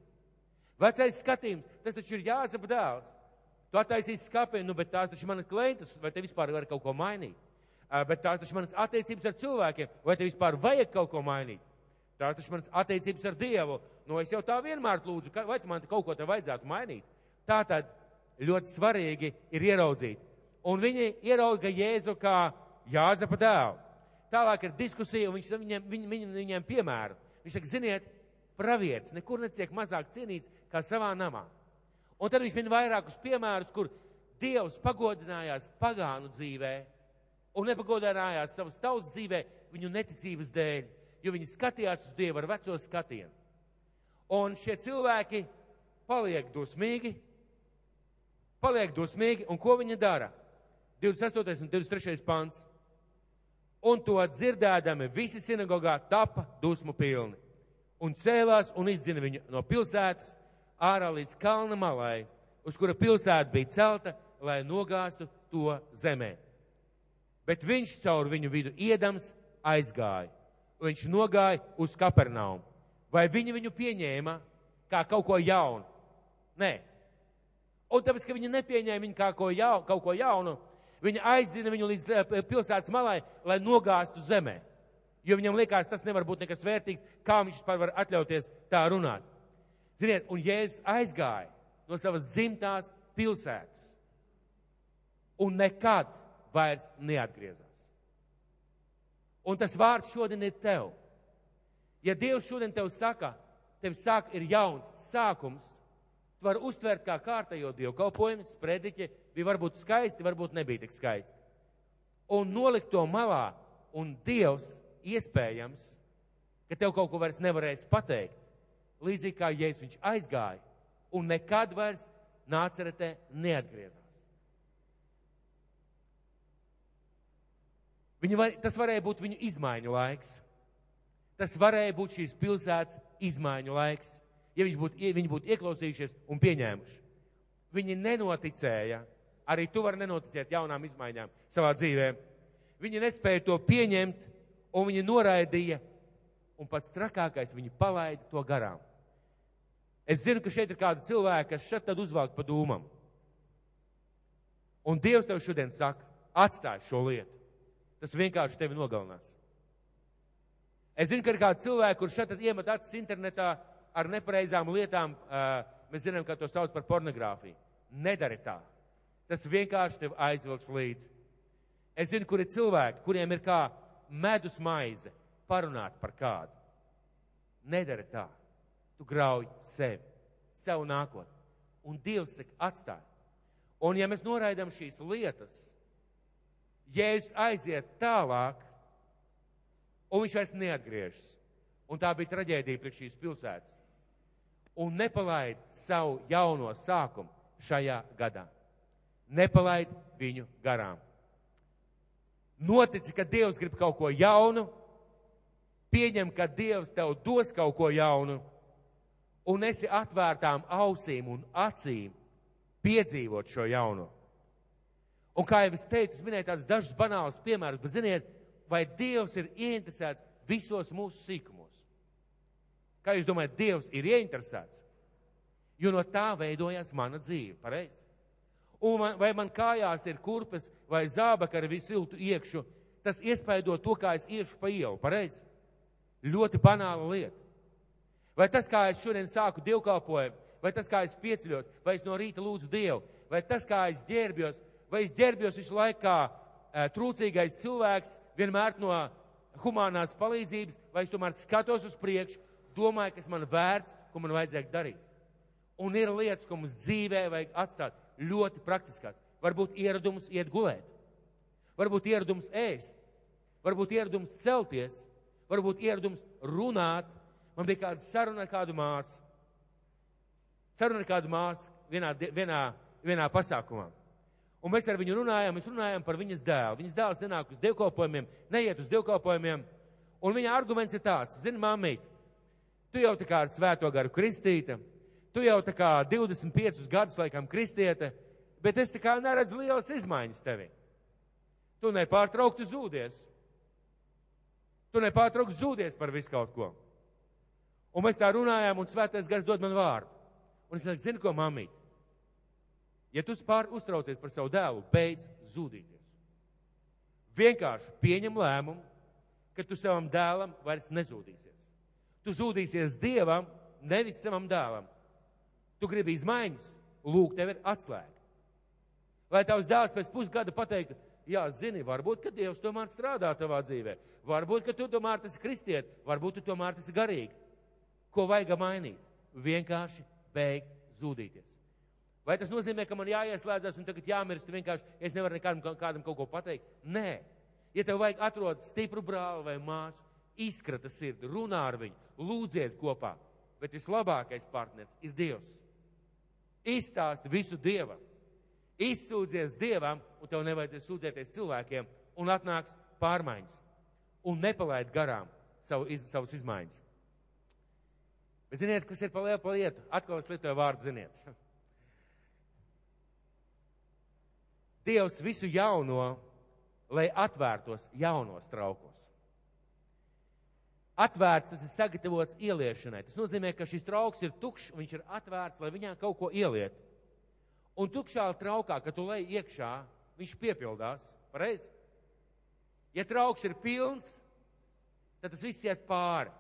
Vecais skatījums, tas taču ir Jāzepa dēls. Tu attaisīsi skapēju, nu, bet tās taču manas klientas, vai te vispār var kaut ko mainīt? Bet tās taču manas attiecības ar cilvēkiem, vai te vispār vajag kaut ko mainīt? Tās taču manas attiecības ar Dievu. Nu, es jau tā vienmēr lūdzu, vai man kaut ko te vajadzētu mainīt? Tā tad ļoti svarīgi ir ieraudzīt. Un viņi ierauga Jēzu kā Jāzepa dēlu. Tālāk ir diskusija, un viņš viņiem, viņ, viņ, viņiem piemēru. Viņš saka, ziniet, pravietis nekur neciek mazāk cienīts kā savā namā. Un tad viņš min vairākus piemērus, kur Dievs pagodinājās pagānu dzīvē un nepagodinājās savas tautas dzīvē viņu neticības dēļ, jo viņi skatījās uz Dievu ar veco skatienu. Un šie cilvēki paliek dusmīgi, paliek dusmīgi, un ko viņi dara? 28. un 23. pants. Un to dzirdēdami visi sinagogā tapa dusmu pilni. Un cēlās un izdzina viņu no pilsētas ārā līdz kalna malai, uz kura pilsēta bija celta, lai nogāstu to zemē. Bet viņš caur viņu vidu iedams aizgāja. Viņš nogāja uz Kapernaumu. Vai viņi viņu pieņēma kā kaut ko jaunu? Nē, Un tāpēc, ka viņi nepieņēma viņu kā ko jaunu, kaut ko jaunu, viņi aizzina viņu līdz eh, pilsētas malai, lai nogāstu zemē. Jo viņam liekas, tas nevar būt nekas vērtīgs, kā viņš vispār var atļauties tā runāt. Ziniet, un Jēzus aizgāja no savas dzimtās pilsētas un nekad vairs neatgriezās. Un tas vārds šodien ir tev. Ja Dievs šodien tev saka, tev sāk ir jauns sākums, var uztvert kā kārtējo dievkalpojumu, sprediķi bija varbūt skaisti, varbūt nebija tik skaisti. Un nolikt to malā, un Dievs iespējams, ka tev kaut ko vairs nevarēs pateikt. Līdzīgi kā Jēzus viņš aizgāja un nekad vairs nāceretē neatgriezās. Var, tas varēja būt viņu izmaiņu laiks. Tas varēja būt šīs pilsētas izmaiņu laiks ja būtu, viņi būtu ieklausījušies un pieņēmuši. Viņi nenoticēja, arī tu vari nenoticēt jaunām izmaiņām savā dzīvē. Viņi nespēja to pieņemt, un viņi noraidīja, un pats trakākais, viņi palaida to garām. Es zinu, ka šeit ir kādi cilvēki, kas šeit tad uzvelk pa dūmam. Un Dievs tev šodien saka, atstāj šo lietu. Tas vienkārši tevi nogalinās. Es zinu, ka ir kādi cilvēki, kurš šeit iemet acis internetā, ar nepareizām lietām, mēs zinām, ka to sauc par pornogrāfiju. Nedari tā. Tas vienkārši tev aizvilks līdzi. Es zinu, kur ir cilvēki, kuriem ir kā medus maize parunāt par kādu. Nedari tā. Tu grauj sevi, savu nākotni. Un Dievs saka, atstāj. Un ja mēs noraidām šīs lietas, Jēzus aiziet tālāk, un viņš vairs neatgriežas. Un tā bija traģēdija priekš šīs pilsētas un nepalaid savu jauno sākumu šajā gadā. Nepalaid viņu garām. Notici, ka Dievs grib kaut ko jaunu, pieņem, ka Dievs tev dos kaut ko jaunu, un esi atvērtām ausīm un acīm piedzīvot šo jauno. Un kā jau es teicu, es minēju tādus dažus banālus piemērus, bet ziniet, vai Dievs ir ieinteresēts visos mūsu sīkumos? Kā jūs domājat, Dievs ir ieinteresēts? Jo no tā veidojas mana dzīve, pareizi. Un man, vai man kājās ir kurpes vai zābaka ar siltu iekšu, tas iespaido to, kā es iešu pa ielu, pareizi. Ļoti banāla lieta. Vai tas, kā es šodien sāku dievkalpojumu, vai tas, kā es pieceļos, vai es no rīta lūdzu Dievu, vai tas, kā es ģērbjos, vai es ģērbjos visu laiku kā trūcīgais cilvēks, vienmēr no humanās palīdzības, vai es tomēr skatos uz priekšu domāju, kas man vērts, ko man vajadzēja darīt. Un ir lietas, ko mums dzīvē vajag atstāt ļoti praktiskās. Varbūt ieradums iet gulēt, varbūt ieradums ēst, varbūt ieradums celties, varbūt ieradums runāt. Man bija kāda saruna ar kādu māsu. Saruna ar kādu māsu vienā, vienā, vienā pasākumā. Un mēs ar viņu runājām, mēs runājām par viņas dēlu. Viņas dēls nenāk uz dievkalpojumiem, neiet uz dievkalpojumiem. Un viņa arguments ir tāds, zini, māmīt, Tu jau tā kā ar svēto garu kristīta, tu jau tā kā 25 gadus laikam kristiete, bet es tā kā neredzu lielas izmaiņas tevi. Tu nepārtraukti zūdies. Tu nepārtraukti zūdies par visu kaut ko. Un mēs tā runājām, un svētais gars dod man vārdu. Un es saku, zinu, ko mamīt? Ja tu pār uztraucies par savu dēlu, beidz zudīties. Vienkārši pieņem lēmumu, ka tu savam dēlam vairs nezūdīsies. Tu zūdīsies Dievam, nevis savam dēlam. Tu gribi izmaiņas, lūk, tev ir atslēga. Lai tavs dēls pēc pusgada pateiktu, jā, zini, varbūt, ka Dievs tomēr strādā tavā dzīvē. Varbūt, ka tu tomēr esi kristiet, varbūt tu tomēr esi garīgi. Ko vajag mainīt? Vienkārši beigt zudīties. Vai tas nozīmē, ka man jāieslēdzas un tagad jāmirst vienkārši, es nevaru nekādam kādam kaut ko pateikt? Nē. Ja tev vajag atrast stipru brāli vai māsu, izkrata sirdi, runā ar viņu, lūdziet kopā. Bet vislabākais partners ir Dievs. Izstāsti visu Dievam. Izsūdzies Dievam, un tev nevajadzēs sūdzēties cilvēkiem, un atnāks pārmaiņas. Un nepalaid garām savu, iz, savus izmaiņas. Bet ziniet, kas ir pa lielu lietu? Atkal es lietoju vārdu, ziniet. [LAUGHS] Dievs visu jauno, lai atvērtos jaunos traukos. Atvērts, tas ir sagatavots ieliešanai. Tas nozīmē, ka šis trauks ir tukšs, viņš ir atvērts, lai viņā kaut ko ieliet. Un tukšā traukā, kad tu lej iekšā, viņš piepildās. Pareizi? Ja trauks ir pilns, tad tas viss iet pāri.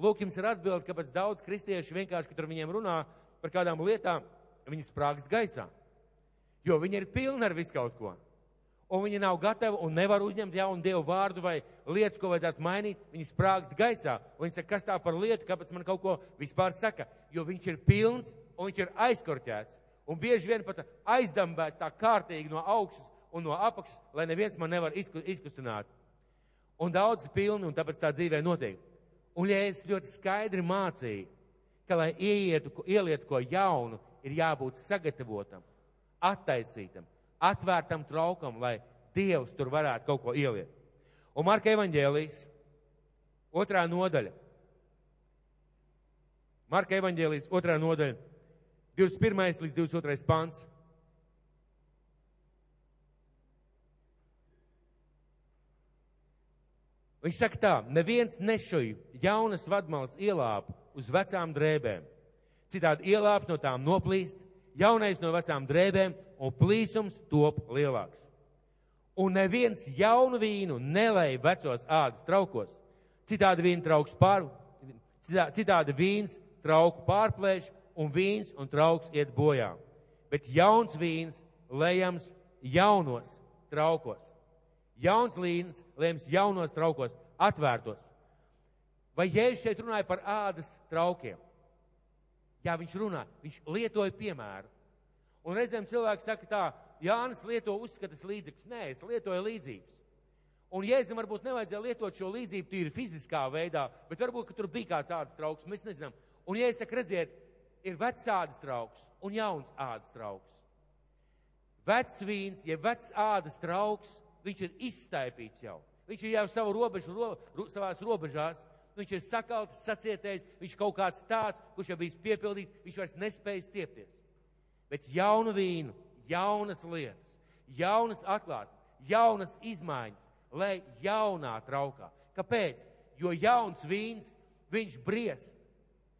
Lūk, jums ir atbildi, kāpēc daudz kristieši vienkārši, kad ar viņiem runā par kādām lietām, viņi sprāgst gaisā. Jo viņi ir pilni ar visu kaut ko. Un viņi nav gatavi un nevar uzņemt jaunu dievu vārdu vai lietas, ko vajadzētu mainīt. Viņi sprāgst gaisā. Un viņi saka, kas tā par lietu, kāpēc man kaut ko vispār saka. Jo viņš ir pilns un viņš ir aizkorķēts. Un bieži vien pat aizdambēts tā kārtīgi no augšas un no apakšas, lai neviens man nevar izkustināt. Un daudz pilni un tāpēc tā dzīvē notiek. Un ja es ļoti skaidri mācīju, ka, lai ieietu, ielietu ko jaunu, ir jābūt sagatavotam, attaisītam, atvērtam traukam, lai Dievs tur varētu kaut ko ieliet. Un Marka evaņģēlijas otrā nodaļa. Marka evaņģēlijas otrā nodaļa, 21. līdz 22. pants. Viņš saka tā, neviens nešuj jaunas vadmalas ielāpu uz vecām drēbēm. Citādi ielāps no tām noplīst, jaunais no vecām drēbēm un plīsums top lielāks. Un neviens jaunu vīnu nelēja vecos ādas traukos. Citādi vīna trauks pār, citādi vīns trauku pārplēš un vīns un trauks iet bojā. Bet jauns vīns lejams jaunos traukos Jauns līnijas lēms jaunos traukos, atvērtos. Vai Jēzus šeit runāja par ādas traukiem? Jā, viņš runā, viņš lietoja piemēru. Un reizēm cilvēks saka tā, Jānis lieto uzskatas līdzekļus. Nē, es lietoju līdzības. Un Jēzum varbūt nevajadzēja lietot šo līdzību tīri fiziskā veidā, bet varbūt, tur bija kāds ādas trauks, mēs nezinām. Un Jēzus saka, redziet, ir vecs ādas trauks un jauns ādas trauks. Vecs vīns, ja vecs ādas trauks, viņš ir izstaipīts jau. Viņš ir jau savu robežu, ro, ro, savās robežās, viņš ir sakaltis, sacietējis, viņš kaut kāds tāds, kurš jau bijis piepildīts, viņš vairs nespēja stiepties. Bet jaunu vīnu, jaunas lietas, jaunas atklāsmes, jaunas izmaiņas, lai jaunā traukā. Kāpēc? Jo jauns vīns, viņš briest,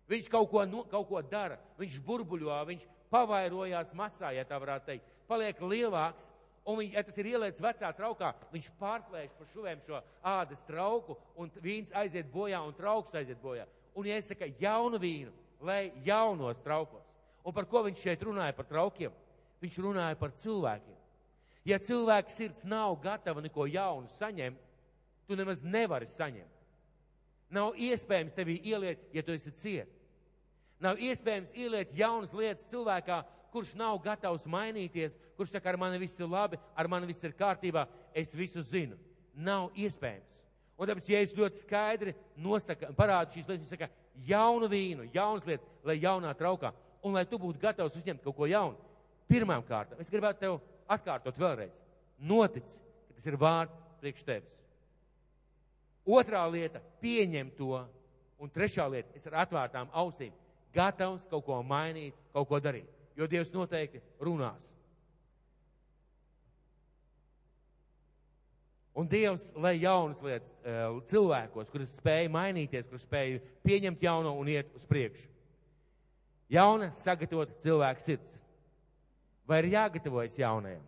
viņš kaut ko, no, kaut ko dara, viņš burbuļo, viņš pavairojās masā, ja tā varētu teikt, paliek lielāks, Un, viņš, ja tas ir ielietas vecā traukā, viņš pārplēš pa šuvēm šo ādas trauku, un vīns aiziet bojā, un trauks aiziet bojā. Un, saku jaunu vīnu, lai jaunos traukos, un par ko viņš šeit runāja par traukiem? Viņš runāja par cilvēkiem. Ja cilvēka sirds nav gatava neko jaunu saņemt, tu nemaz nevari saņemt. Nav iespējams tevi ieliet, ja tu esi ciet. Nav iespējams ieliet jaunas lietas cilvēkā, kurš nav gatavs mainīties, kurš saka, ar mani viss ir labi, ar mani viss ir kārtībā, es visu zinu. Nav iespējams. Un tāpēc, ja es ļoti skaidri nosaka, parādu šīs lietas, viņš saka, jaunu vīnu, jaunas lietas, lai jaunā traukā, un lai tu būtu gatavs uzņemt kaut ko jaunu, pirmām kārtām, es gribētu tev atkārtot vēlreiz. Notic, ka tas ir vārds priekš tevis. Otrā lieta - pieņem to. Un trešā lieta - es ar atvērtām ausīm gatavs kaut ko mainīt, kaut ko darīt jo Dievs noteikti runās. Un Dievs, lai jaunas lietas eh, cilvēkos, kuri spēja mainīties, kuri spēja pieņemt jauno un iet uz priekšu. Jauna, sagatavota cilvēka sirds. Vai ir jāgatavojas jaunajam?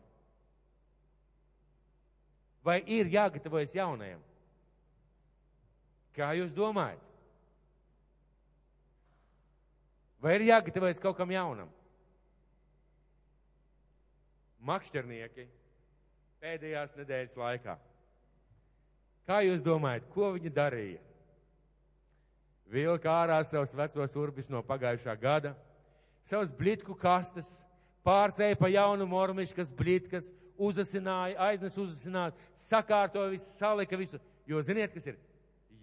Vai ir jāgatavojas jaunajam? Kā jūs domājat? Vai ir jāgatavojas kaut kam jaunam? Makšķernieki pēdējās nedēļas laikā. Kā jūs domājat, ko viņi darīja? Vilka ārā savus vecos urbis no pagājušā gada, savas blitku kastes, pārsēja pa jaunu mormiškas blitkas, uzasināja, aiznes uzasināt, sakārtoja visu, salika visu. Jo ziniet, kas ir?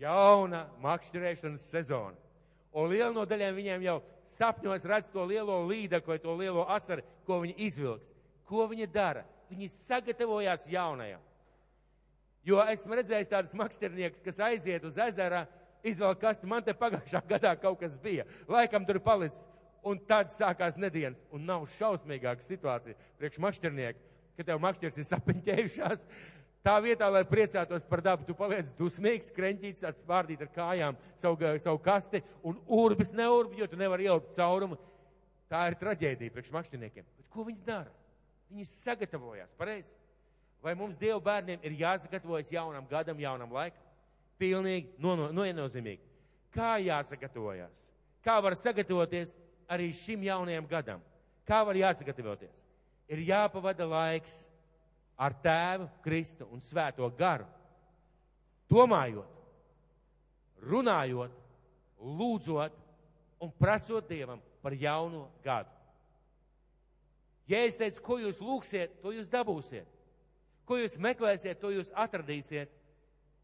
Jauna makšķerēšanas sezona. Un liela no daļām viņiem jau sapņos redz to lielo līdeku vai to lielo asaru, ko viņi izvilks. Ko viņi dara? Viņi sagatavojās jaunajam. Jo esmu redzējis tādus makšķerniekus, kas aiziet uz ezera, izvēl kasti, man te pagājušā [LAUGHS] gadā kaut kas bija. Laikam tur palicis. Un tad sākās nedēļas, un nav šausmīgāka situācija priekš makšķernieku, ka tev makšķers ir sapiņķējušās. Tā vietā, lai priecātos par dabu, tu paliec dusmīgs, kreņķīts, atspārdīt ar kājām savu, savu kasti un urbis neurbi, jo tu nevari ielpt caurumu. Tā ir traģēdija priekš makšķerniekiem. Bet ko viņi dara? Viņi sagatavojās, pareizi. Vai mums Dieva bērniem ir jāsagatavojas jaunam gadam, jaunam laikam? Pilnīgi noenozīmīgi. Kā jāsagatavojas? Kā var sagatavoties arī šim jaunajam gadam? Kā var jāsagatavoties? Ir jāpavada laiks ar tēvu, Kristu un svēto garu. Domājot, runājot, lūdzot un prasot Dievam par jauno gadu. Ja es teicu, ko jūs lūgsiet, to jūs dabūsiet. Ko jūs meklēsiet, to jūs atradīsiet.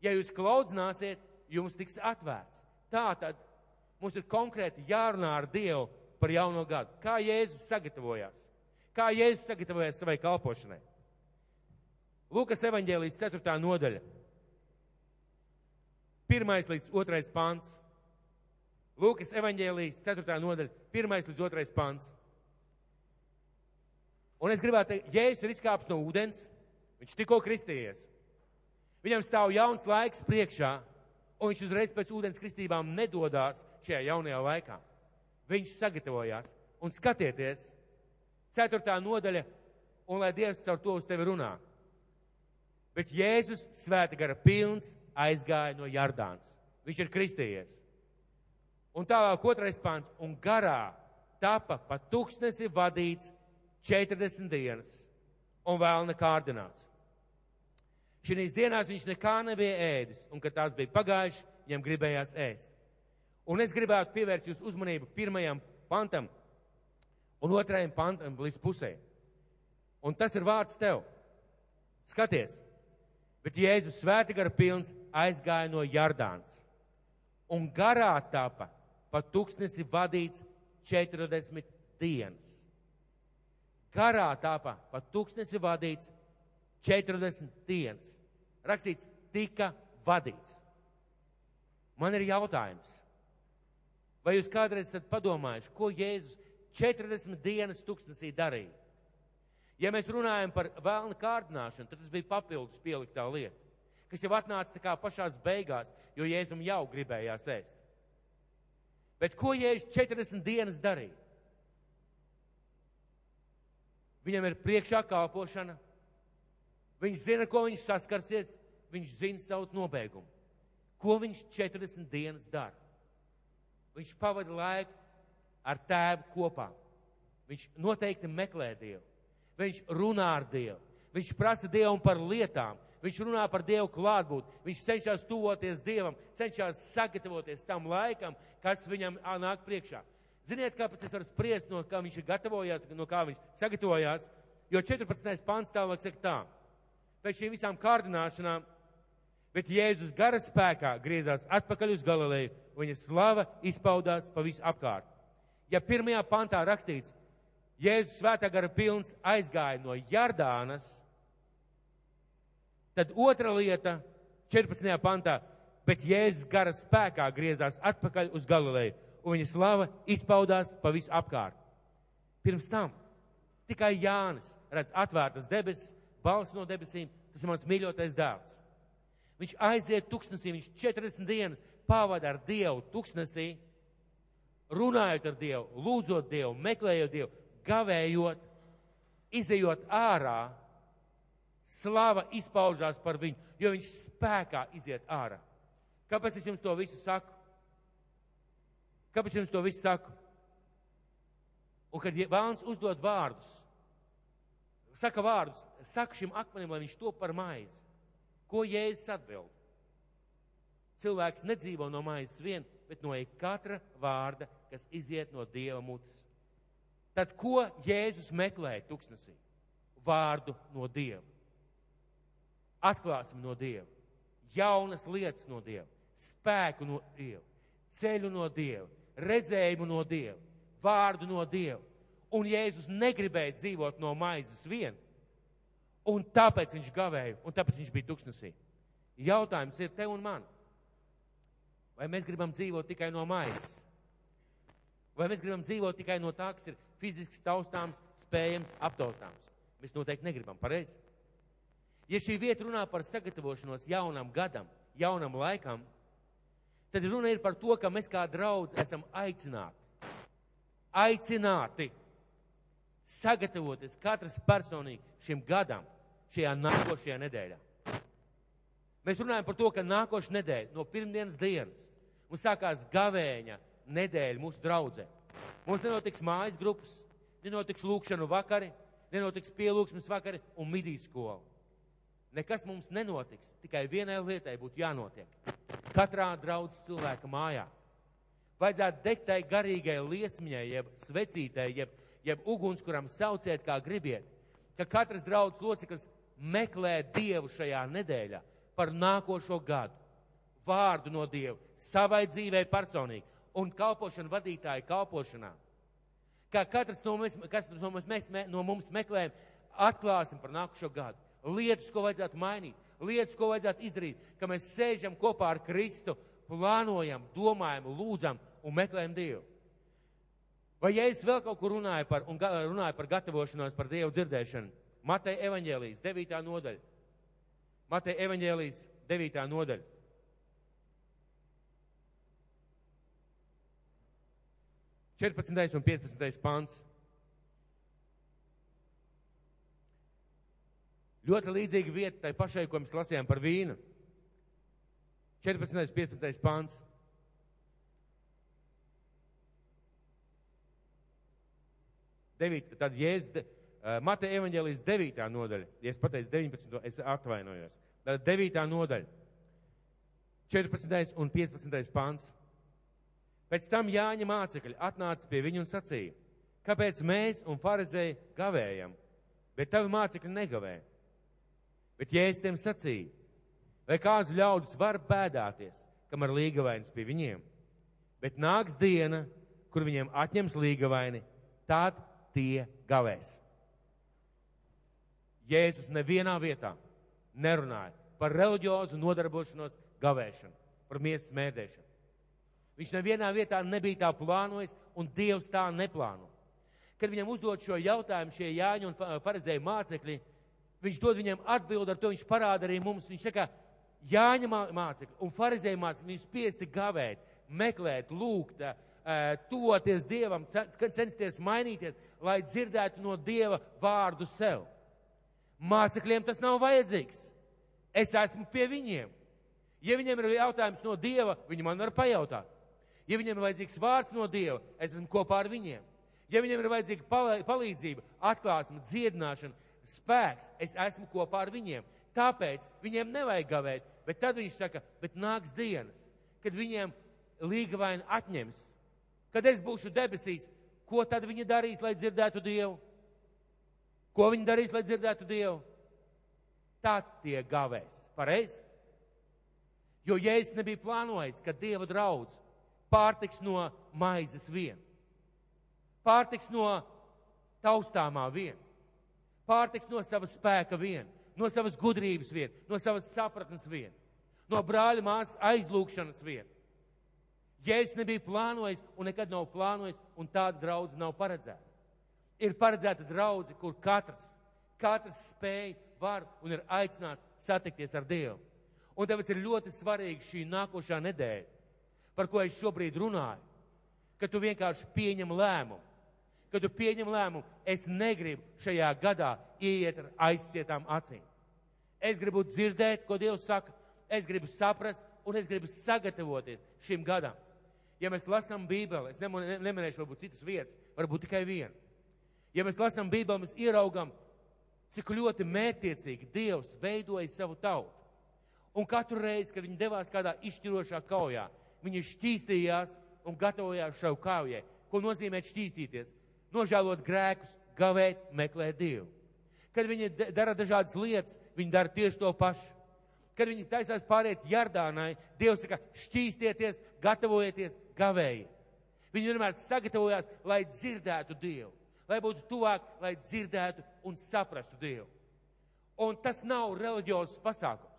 Ja jūs klaudzināsiet, jums tiks atvērts. Tā tad mums ir konkrēti jārunā ar Dievu par jauno gadu. Kā Jēzus sagatavojās? Kā Jēzus sagatavojās savai kalpošanai? Lūkas evanģēlijas 4. nodaļa. Pirmais līdz otrais pants. Lūkas evanģēlijas 4. nodaļa. Pirmais līdz otrais pants. Un es gribētu teikt, Jēzus ir izkāpis no ūdens, viņš tikko kristījies. Viņam stāv jauns laiks priekšā, un viņš uzreiz pēc ūdens kristībām nedodās šajā jaunajā laikā. Viņš sagatavojās, un skatieties, ceturtā nodaļa, un lai Dievs caur to uz tevi runā. Bet Jēzus svēta gara pilns aizgāja no Jardānas. Viņš ir kristījies. Un tālāk otrais pāns, un garā tapa pa tūkstnesi vadīts 40 dienas un vēl nekārdināts. Šīs dienās viņš nekā nebija ēdis, un kad tās bija pagājušas, viņam gribējās ēst. Un es gribētu pievērst jūsu uzmanību pirmajam pantam un otrajam pantam līdz pusē. Un tas ir vārds tev. Skaties, bet Jēzus svēti gara pilns aizgāja no Jardānas. Un garā tapa pa tūkstnesi vadīts 40 dienas garā tāpā pa tūkstnesi vadīts 40 dienas. Rakstīts, tika vadīts. Man ir jautājums. Vai jūs kādreiz esat padomājuši, ko Jēzus 40 dienas tūkstnesī darīja? Ja mēs runājam par vēlnu kārdināšanu, tad tas bija papildus pieliktā lieta, kas jau atnāca tā kā pašās beigās, jo Jēzum jau gribējās ēst. Bet ko Jēzus 40 dienas darīja? Viņam ir priekšā kalpošana. Viņš zina, ko viņš saskarsies, viņš zina savu nobeigumu. Ko viņš 40 dienas dara? Viņš pavada laiku ar tēvu kopā. Viņš noteikti meklē Dievu. Viņš runā ar Dievu. Viņš prasa Dievam par lietām. Viņš runā par Dievu klātbūtni. Viņš cenšas tuvoties Dievam, cenšas sagatavoties tam laikam, kas viņam nāk priekšā. Ziniet, kāpēc es varu spriest, no kā viņš ir gatavojies, no kā viņš sagatavojās? Jo 14. pāns tālāk saka tā. Pēc šīm visām kārdināšanām, bet Jēzus gara spēkā griezās atpakaļ uz Galileju, un viņa slava izpaudās pa visu apkārt. Ja pirmajā pantā rakstīts, Jēzus svētā gara pilns aizgāja no Jardānas, tad otra lieta, 14. pantā, bet Jēzus gara spēkā griezās atpakaļ uz Galileju un viņa slava izpaudās pa visu apkārt. Pirms tam tikai Jānis redz atvērtas debesis, balss no debesīm, tas ir mans mīļotais dēls. Viņš aiziet tuksnesī, viņš 40 dienas pavada ar Dievu tuksnesī, runājot ar Dievu, lūdzot Dievu, meklējot Dievu, gavējot. izējot ārā, slava izpaužās par viņu, jo viņš spēkā iziet ārā. Kāpēc es jums to visu saku? Kāpēc jums to visu saku? Un kad Vēlns uzdod vārdus, saka vārdus, saka šim akmenim, lai viņš to par maizi. Ko Jēzus atbild? Cilvēks nedzīvo no maizes vien, bet no katra vārda, kas iziet no Dieva mutes. Tad ko Jēzus meklēja tuksnesī? Vārdu no Dieva. Atklāsim no Dieva, jaunas lietas no Dieva, spēku no Dieva, ceļu no Dieva, redzējumu no Dieva, vārdu no Dieva. Un Jēzus negribēja dzīvot no maizes vien, un tāpēc viņš gavēja, un tāpēc viņš bija tuksnesī. Jautājums ir te un man. Vai mēs gribam dzīvot tikai no maizes? Vai mēs gribam dzīvot tikai no tā, kas ir fiziski taustāms, spējams, aptaustāms? Mēs noteikti negribam, pareizi? Ja šī vieta runā par sagatavošanos jaunam gadam, jaunam laikam, tad runa ir par to, ka mēs kā draudz esam aicināti. Aicināti sagatavoties katrs personīgi šim gadam, šajā nākošajā nedēļā. Mēs runājam par to, ka nākošais nedēļa, no pirmdienas dienas, mums sākās gavēņa nedēļa mūsu draudzē. Mums nenotiks mājas grupas, nenotiks lūkšanu vakari, nenotiks pielūgsmes vakari un midijas skola. Nekas mums nenotiks, tikai vienai lietai būtu jānotiek. Katrā draudzes cilvēka mājā. Vajadzētu degt tai garīgai liesmiņai, jeb svecītei, jeb, jeb ugunskuram sauciet, kā gribiet, ka katrs draudzes loceklis meklē Dievu šajā nedēļā par nākošo gadu. Vārdu no Dieva savai dzīvei personīgi un kalpošanu vadītāju kalpošanā. Kā katrs no mums, katrs no mums, mēs, no mums meklējam, atklāsim par nākošo gadu. Lietas, ko vajadzētu mainīt, lietas, ko vajadzētu izdarīt, ka mēs sēžam kopā ar Kristu, plānojam, domājam, lūdzam un meklējam Dievu. Vai es vēl kaut kur runāju par, un runāju par gatavošanos par Dievu dzirdēšanu? Mateja evaņģēlijas 9. nodaļa. Mateja evaņģēlijas 9. nodaļa. Četrpadsmitais un piecpadsmitais pants. Ļoti līdzīga vieta tai pašai, ko mēs lasījām par vīnu. 14. un 15. pāns. Devīt, tad Jēzus, uh, Mateja evaņģēlijas 9. nodaļa, ja es pateicu 19. es atvainojos. Tad 9. nodaļa, 14. un 15. pāns. Pēc tam Jāņa mācekļi atnāca pie viņu un sacīja, kāpēc mēs un farizēji gavējam, bet tavi mācekļi negavē. Bet Jēzus tiem sacīja, vai kāds ļaudis var bēdāties, kam ar līgavainis pie viņiem, bet nāks diena, kur viņiem atņems līgavaini, tad tie gavēs. Jēzus nevienā vietā nerunāja par reliģiozu nodarbošanos gavēšanu, par miesas mēdēšanu. Viņš nevienā vietā nebija tā plānojis, un Dievs tā neplāno. Kad viņam uzdod šo jautājumu šie Jāņu un Farizēju mācekļi, viņš dod viņiem atbildi, ar to viņš parāda arī mums. Viņš saka, Jāņa mācekļi un Farizēju mācekļi, viņi spiesti gavēt, meklēt, lūgt, toties Dievam, censties mainīties, lai dzirdētu no Dieva vārdu sev. Mācekļiem tas nav vajadzīgs. Es esmu pie viņiem. Ja viņiem ir jautājums no Dieva, viņi man var pajautāt. Ja viņiem ir vajadzīgs vārds no Dieva, es esmu kopā ar viņiem. Ja viņiem ir vajadzīga palīdzība, atklāsme, dziedināšana, spēks, es esmu kopā ar viņiem. Tāpēc viņiem nevajag gavēt, bet tad viņš saka, bet nāks dienas, kad viņiem līgavaini atņems. Kad es būšu debesīs, ko tad viņi darīs, lai dzirdētu Dievu? Ko viņi darīs, lai dzirdētu Dievu? Tad tie gavēs. Pareizi? Jo Jēzus nebija plānojis, ka Dieva draudz pārtiks no maizes vien. Pārtiks no taustāmā vien. Pārtiks no savas spēka vien, no savas gudrības vien, no savas sapratnes vien, no brāļa māsas aizlūkšanas vien. Jēzus nebija plānojis un nekad nav plānojis, un tāda draudze nav paredzēta. Ir paredzēta draudze, kur katrs, katrs spēj, var un ir aicināts satikties ar Dievu. Un tāpēc ir ļoti svarīgi šī nākošā nedēļa, par ko es šobrīd runāju, ka tu vienkārši pieņem lēmumu, Kad tu pieņem lēmumu, es negribu šajā gadā ieiet ar aizsietām acīm. Es gribu dzirdēt, ko Dievs saka, es gribu saprast un es gribu sagatavoties šim gadam. Ja mēs lasām Bībeli, es nemanīšu varbūt citas vietas, varbūt tikai vienu. Ja mēs lasām Bībeli, mēs ieraugam, cik ļoti mērtiecīgi Dievs veidoja savu tautu. Un katru reizi, kad viņi devās kādā izšķirošā kaujā, viņi šķīstījās un gatavojās šau kaujai. Ko nozīmē šķīstīties? Nožēlot grēkus, gavēt, meklēt Dievu. Kad viņi dara dažādas lietas, viņi dara tieši to pašu. Kad viņi taisās pāriet Jardānai, Dievs saka, šķīstieties, gatavojieties, gavējiet. Viņi vienmēr sagatavojās, lai dzirdētu Dievu, lai būtu tuvāk, lai dzirdētu un saprastu Dievu. Un tas nav reliģiozs pasākums.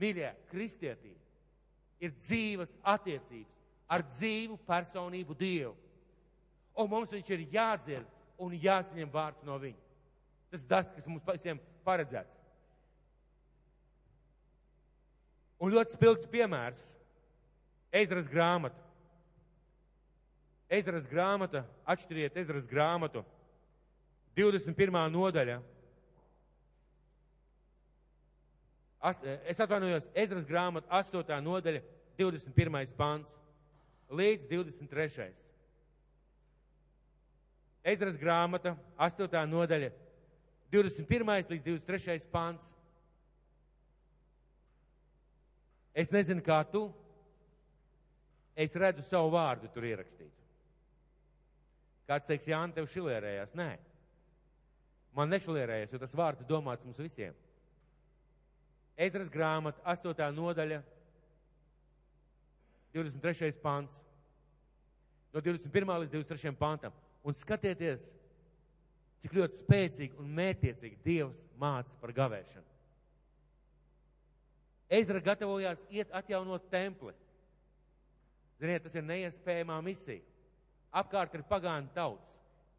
Mīļie, kristietība ir dzīves attiecības ar dzīvu personību Dievu. Un mums viņš ir jādzird un jāsaņem vārds no viņa. Tas ir tas, kas mums visiem paredzēts. Un ļoti spilgts piemērs - Ezras grāmata. Ezras grāmata, atšķiriet Ezras grāmatu, 21. nodaļa. Es atvainojos, Ezras grāmata, 8. nodaļa, 21. pāns līdz 23. Ezras grāmata, 8. nodaļa, 21. līdz 23. pāns. Es nezinu, kā tu. Es redzu savu vārdu tur ierakstītu. Kāds teiks, Jānis, tev šilērējās? Nē, man nešilērējās, jo tas vārds domāts mums visiem. Ezras grāmata, 8. nodaļa, 23. pants, no 21. līdz 23. pantam. Un skatieties, cik ļoti spēcīgi un mērķiecīgi Dievs māca par gavēšanu. Ezra gatavojās iet atjaunot templi. Ziniet, tas ir neiespējamā misija. Apkārt ir pagānu tauts.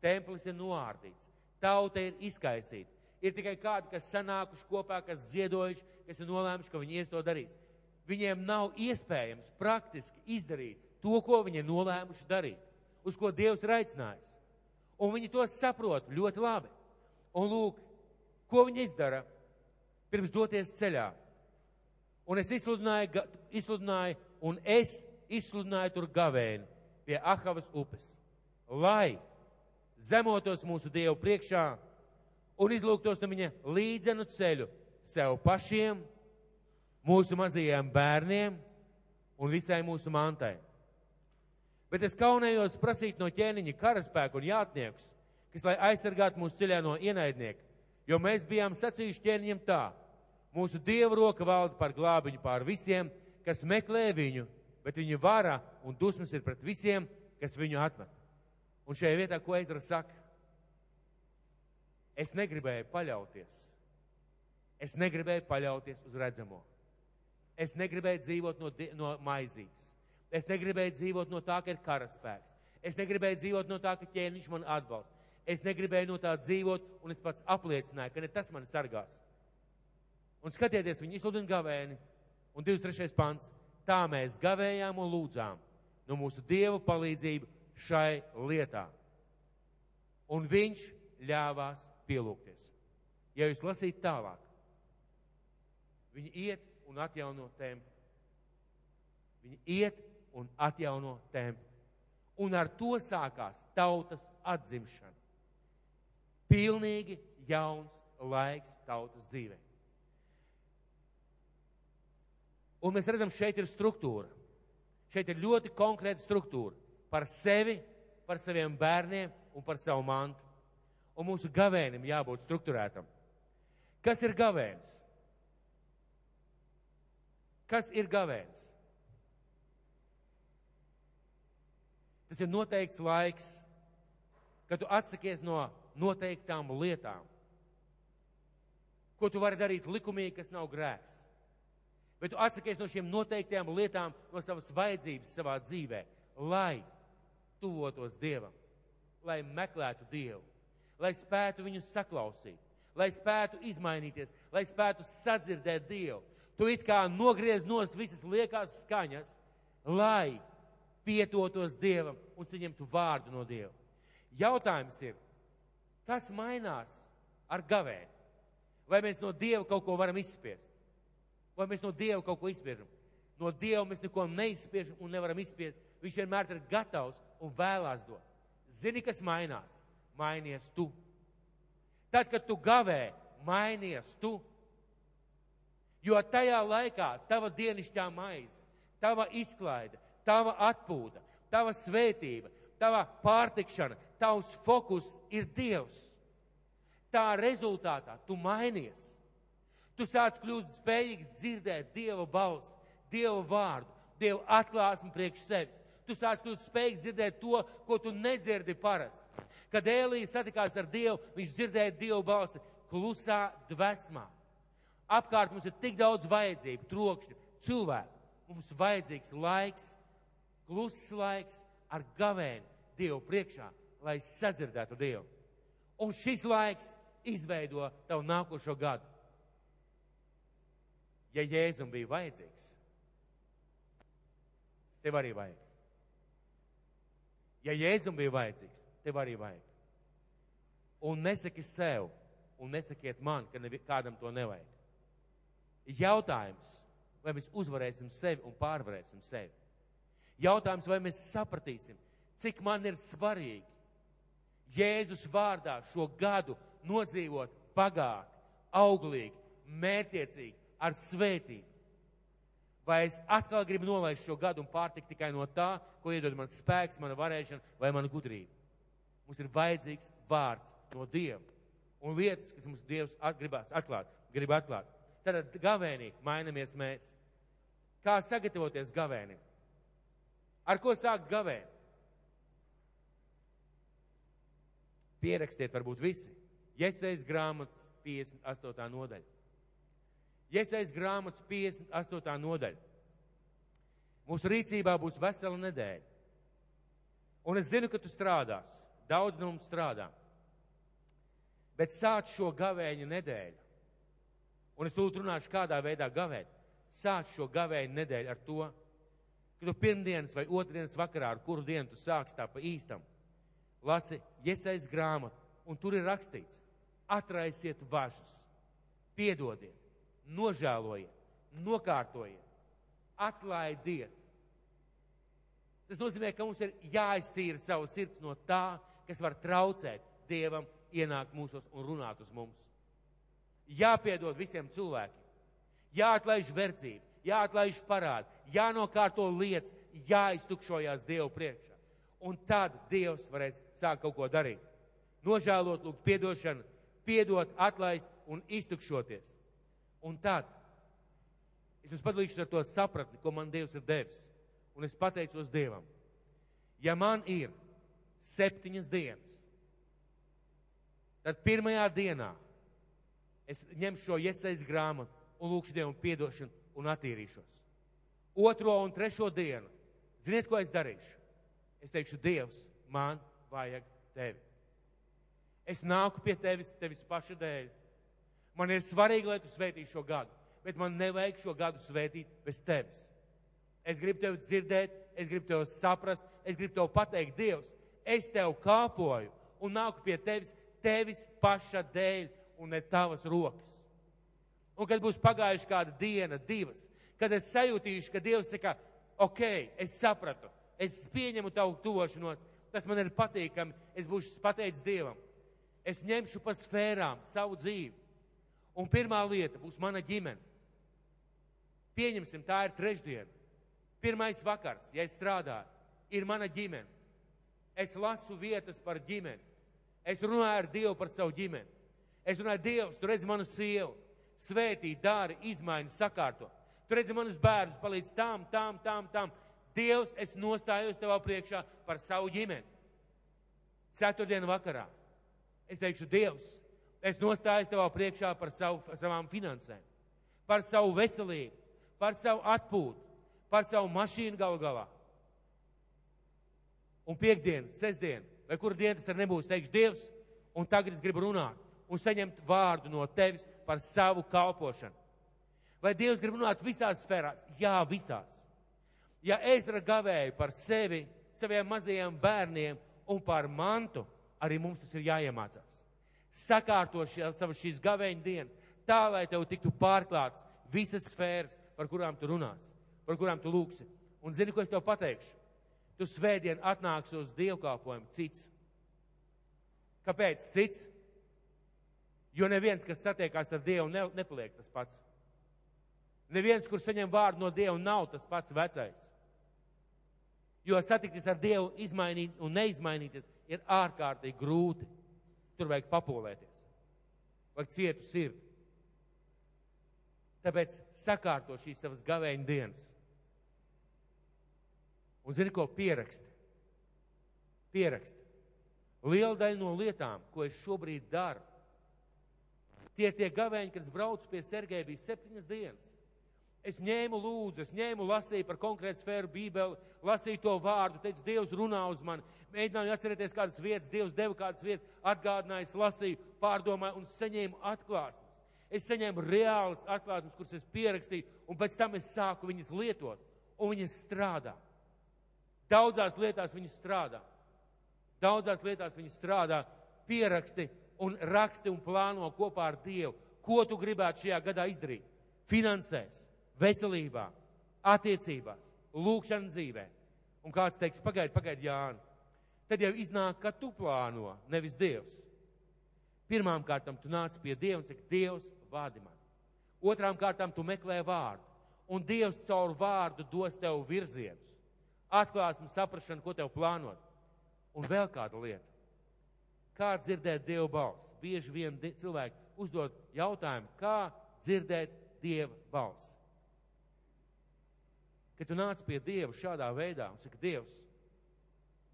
Templis ir noārdīts. Tauta ir izkaisīta. Ir tikai kādi, kas sanākuši kopā, kas ziedojuši, kas ir nolēmuši, ka viņi to darīs. Viņiem nav iespējams praktiski izdarīt to, ko viņi ir nolēmuši darīt, uz ko Dievs ir aicinājis. Un viņi to saprot ļoti labi. Un lūk, ko viņi izdara pirms doties ceļā Un es izsludināju, izsludināju, un es izsludināju tur gavēni pie Ahavas upes, lai zemotos mūsu Dievu priekšā un izlūgtos no viņa līdzenu ceļu sev pašiem, mūsu mazajiem bērniem un visai mūsu mantai. Bet es kaunējos prasīt no ķēniņa karaspēku un jātniekus, kas lai aizsargātu mūsu ceļā no ienaidnieka, jo mēs bijām sacījuši ķēniņam tā Mūsu Dieva roka valda par glābiņu pār visiem, kas meklē viņu, bet viņa vara un dusmas ir pret visiem, kas viņu atmet. Un šajā vietā, ko Ezra saka, es negribēju paļauties. Es negribēju paļauties uz redzamo. Es negribēju dzīvot no, no maizītes. Es negribēju dzīvot no tā, ka ir karaspēks. Es negribēju dzīvot no tā, ka ķēniņš man atbalsta. Es negribēju no tā dzīvot, un es pats apliecināju, ka ne tas mani sargās. Un skatieties, viņi izsludina gavēni. Un 23. pants. Tā mēs gavējām un lūdzām no mūsu Dieva palīdzību šai lietā. Un viņš ļāvās pielūgties. Ja jūs lasīt tālāk, viņi iet un atjauno templi. Viņi iet un atjauno templi. Un ar to sākās tautas atzimšana. Pilnīgi jauns laiks tautas dzīvē. Un mēs redzam, šeit ir struktūra. Šeit ir ļoti konkrēta struktūra par sevi, par saviem bērniem un par savu mantu. Un mūsu gavēnim jābūt struktūrētam. Kas ir gavēnis? Kas ir gavēnis? Tas ir noteikts laiks, kad tu atsakies no noteiktām lietām. Ko tu vari darīt likumīgi, kas nav grēks? bet tu atsakies no šiem noteiktajām lietām, no savas vajadzības savā dzīvē, lai tuvotos Dievam, lai meklētu Dievu, lai spētu viņu saklausīt, lai spētu izmainīties, lai spētu sadzirdēt Dievu. Tu it kā nogriez nost visas liekās skaņas, lai pietotos Dievam un saņemtu vārdu no Dieva. Jautājums ir, kas mainās ar gavēni? Vai mēs no Dieva kaut ko varam izspiest? Vai mēs no Dieva kaut ko izspiežam? No Dieva mēs neko neizspiežam un nevaram izspiest. Viņš vienmēr ir gatavs un vēlās dot. Zini, kas mainās? Mainies tu. Tad, kad tu gavē, mainies tu. Jo tajā laikā tava dienišķā maize, tava izklaide, tava atpūta, tava svētība, tava pārtikšana, tavs fokus ir Dievs. Tā rezultātā tu mainies. Tu sāc kļūt spējīgs dzirdēt Dieva balsi, Dieva vārdu, Dieva atklāsmi priekš sevis. Tu sāc kļūt spējīgs dzirdēt to, ko tu nedzirdi parasti. Kad Ēlijas satikās ar Dievu, viņš dzirdēja Dieva balsi klusā dvēsmā. Apkārt mums ir tik daudz vajadzību, trokšņu, cilvēku. Mums vajadzīgs laiks, kluss laiks ar gavēni Dievu priekšā, lai sadzirdētu Dievu. Un šis laiks izveido tavu nākošo gadu. Ja Jēzum bija vajadzīgs, tev arī vajag. Ja Jēzum bija vajadzīgs, tev arī vajag. Un nesaki sev, un nesakiet man, ka kādam to nevajag. Jautājums, vai mēs uzvarēsim sevi un pārvarēsim sevi. Jautājums, vai mēs sapratīsim, cik man ir svarīgi Jēzus vārdā šo gadu nodzīvot pagāti, auglīgi, mērtiecīgi, ar svētību. Vai es atkal gribu nolaist šo gadu un pārtikt tikai no tā, ko iedod man spēks, mana varēšana vai mana gudrība? Mums ir vajadzīgs vārds no Dieva un lietas, kas mums Dievs gribās atklāt, grib atklāt. Tad gavēnī mainamies mēs. Kā sagatavoties gavēnim? Ar ko sākt gavēni? Pierakstiet varbūt visi. Iesaist grāmatas 58. nodaļa. Iesaist grāmatas 58. nodaļa. Mūsu rīcībā būs vesela nedēļa. Un es zinu, ka tu strādās. Daudz no mums strādā. Bet sāc šo gavēņa nedēļu. Un es tūlīt runāšu, kādā veidā gavēt. Sāc šo gavēņa nedēļu ar to, ka tu pirmdienas vai otrdienas vakarā, ar kuru dienu tu sāks tā pa īstam, lasi iesais grāmatu, un tur ir rakstīts, atraisiet važus, piedodiet, nožēlojiet, nokārtojiet, atlaidiet. Tas nozīmē, ka mums ir jāiztīra savu sirds no tā, kas var traucēt Dievam ienākt mūsos un runāt uz mums. Jāpiedod visiem cilvēkiem, jāatlaiž verdzība, jāatlaiž parādi, jānokārto lietas, jāiztukšojās Dievu priekšā. Un tad Dievs varēs sākt kaut ko darīt. Nožēlot, lūgt piedošanu, piedot, atlaist un iztukšoties. Un tad es jums padalīšu ar to sapratni, ko man Dievs ir devis. Un es pateicos Dievam. Ja man ir septiņas dienas, Tad pirmajā dienā es ņemšu šo iesaistītu grāmatu un lūkšu Dievu piedošanu un attīrīšos. Otro un trešo dienu, ziniet, ko es darīšu? Es teikšu, Dievs, man vajag tevi. Es nāku pie tevis, tevis paša dēļ. Man ir svarīgi, lai tu svētītu šo gadu, bet man nevajag šo gadu svētīt bez tevis. Es gribu tevi dzirdēt, es gribu tevi saprast, es gribu tev pateikt, Dievs, es tev kāpoju un nāku pie tevis tevis paša dēļ un ne tavas rokas. Un kad būs pagājuši kāda diena, divas, kad es sajūtīšu, ka Dievs saka, ok, es sapratu, es pieņemu tavu tuvošanos, tas man ir patīkami, es būšu pateicis Dievam. Es ņemšu pa sfērām savu dzīvi. Un pirmā lieta būs mana ģimene. Pieņemsim, tā ir trešdiena. Pirmais vakars, ja es strādāju, ir mana ģimene. Es lasu vietas par ģimeni. Es runāju ar Dievu par savu ģimeni. Es runāju, Dievs, tu redzi manu sievu, svētī, dāri, izmaiņas, sakārto. Tu redzi manus bērnus, palīdz tam, tam, tam, tam. Dievs, es nostājos tevā priekšā par savu ģimeni. Ceturtdienu vakarā. Es teikšu, Dievs, es nostājos tevā priekšā par savu, savām finansēm, par savu veselību, par savu atpūtu, par savu mašīnu galu galā. Un piekdienu, sestdienu, vai kura diena tas arī nebūs, teikšu, Dievs, un tagad es gribu runāt un saņemt vārdu no tevis par savu kalpošanu. Vai Dievs grib runāt visās sfērās? Jā, visās. Ja Ezra gavēja par sevi, saviem mazajiem bērniem un par mantu, arī mums tas ir jāiemācās. Sakārto savas šīs gavēņa dienas, tā lai tev tiktu pārklāts visas sfēras, par kurām tu runās, par kurām tu lūksi. Un zini, ko es tev pateikšu? Tu svētdien atnāksi uz dievkalpojumu cits. Kāpēc cits? Jo neviens, kas satiekās ar Dievu, ne, nepaliek tas pats. Neviens, kurš saņem vārdu no Dieva, nav tas pats vecais. Jo satikties ar Dievu, izmainīt un neizmainīties, ir ārkārtīgi grūti. Tur vajag papolēties, vajag cietu sirdi. Tāpēc sakārto šīs savas gavēņa dienas. Un zini, ko pierakst? Pierakst. Liela daļa no lietām, ko es šobrīd daru, tie tie gavēņi, kad es braucu pie Sergeja, bija septiņas dienas. Es ņēmu lūdzu, es ņēmu, lasīju par konkrētu sfēru Bībeli, lasīju to vārdu, teicu, Dievs runā uz mani, mēģināju atcerēties kādas vietas, Dievs deva kādas vietas, atgādināju, lasīju, pārdomāju un saņēmu atklāsmes. Es saņēmu reālas atklāsmes, kuras es pierakstīju, un pēc tam es sāku viņas lietot, un viņas strādā. Daudzās lietās viņas strādā. Daudzās lietās viņas strādā, pieraksti un raksti un plāno kopā ar Dievu, ko tu gribētu šajā gadā izdarīt. Finansēs, veselībā, attiecībās, lūkšanas dzīvē. Un kāds teiks, pagaidi, pagaidi, Jāni. Tad jau iznāk, ka tu plāno, nevis Dievs. Pirmām kārtām tu nāc pie Dieva un saki, Dievs, vādi man. Otrām kārtām tu meklē vārdu. Un Dievs caur vārdu dos tev virzienus, atklāsmu, saprašanu, ko tev plānot. Un vēl kāda lieta. Kā dzirdēt Dieva balsi? Bieži vien cilvēki uzdod jautājumu, kā dzirdēt Dieva balsi. Kad tu nāc pie Dieva šādā veidā un saki, Dievs,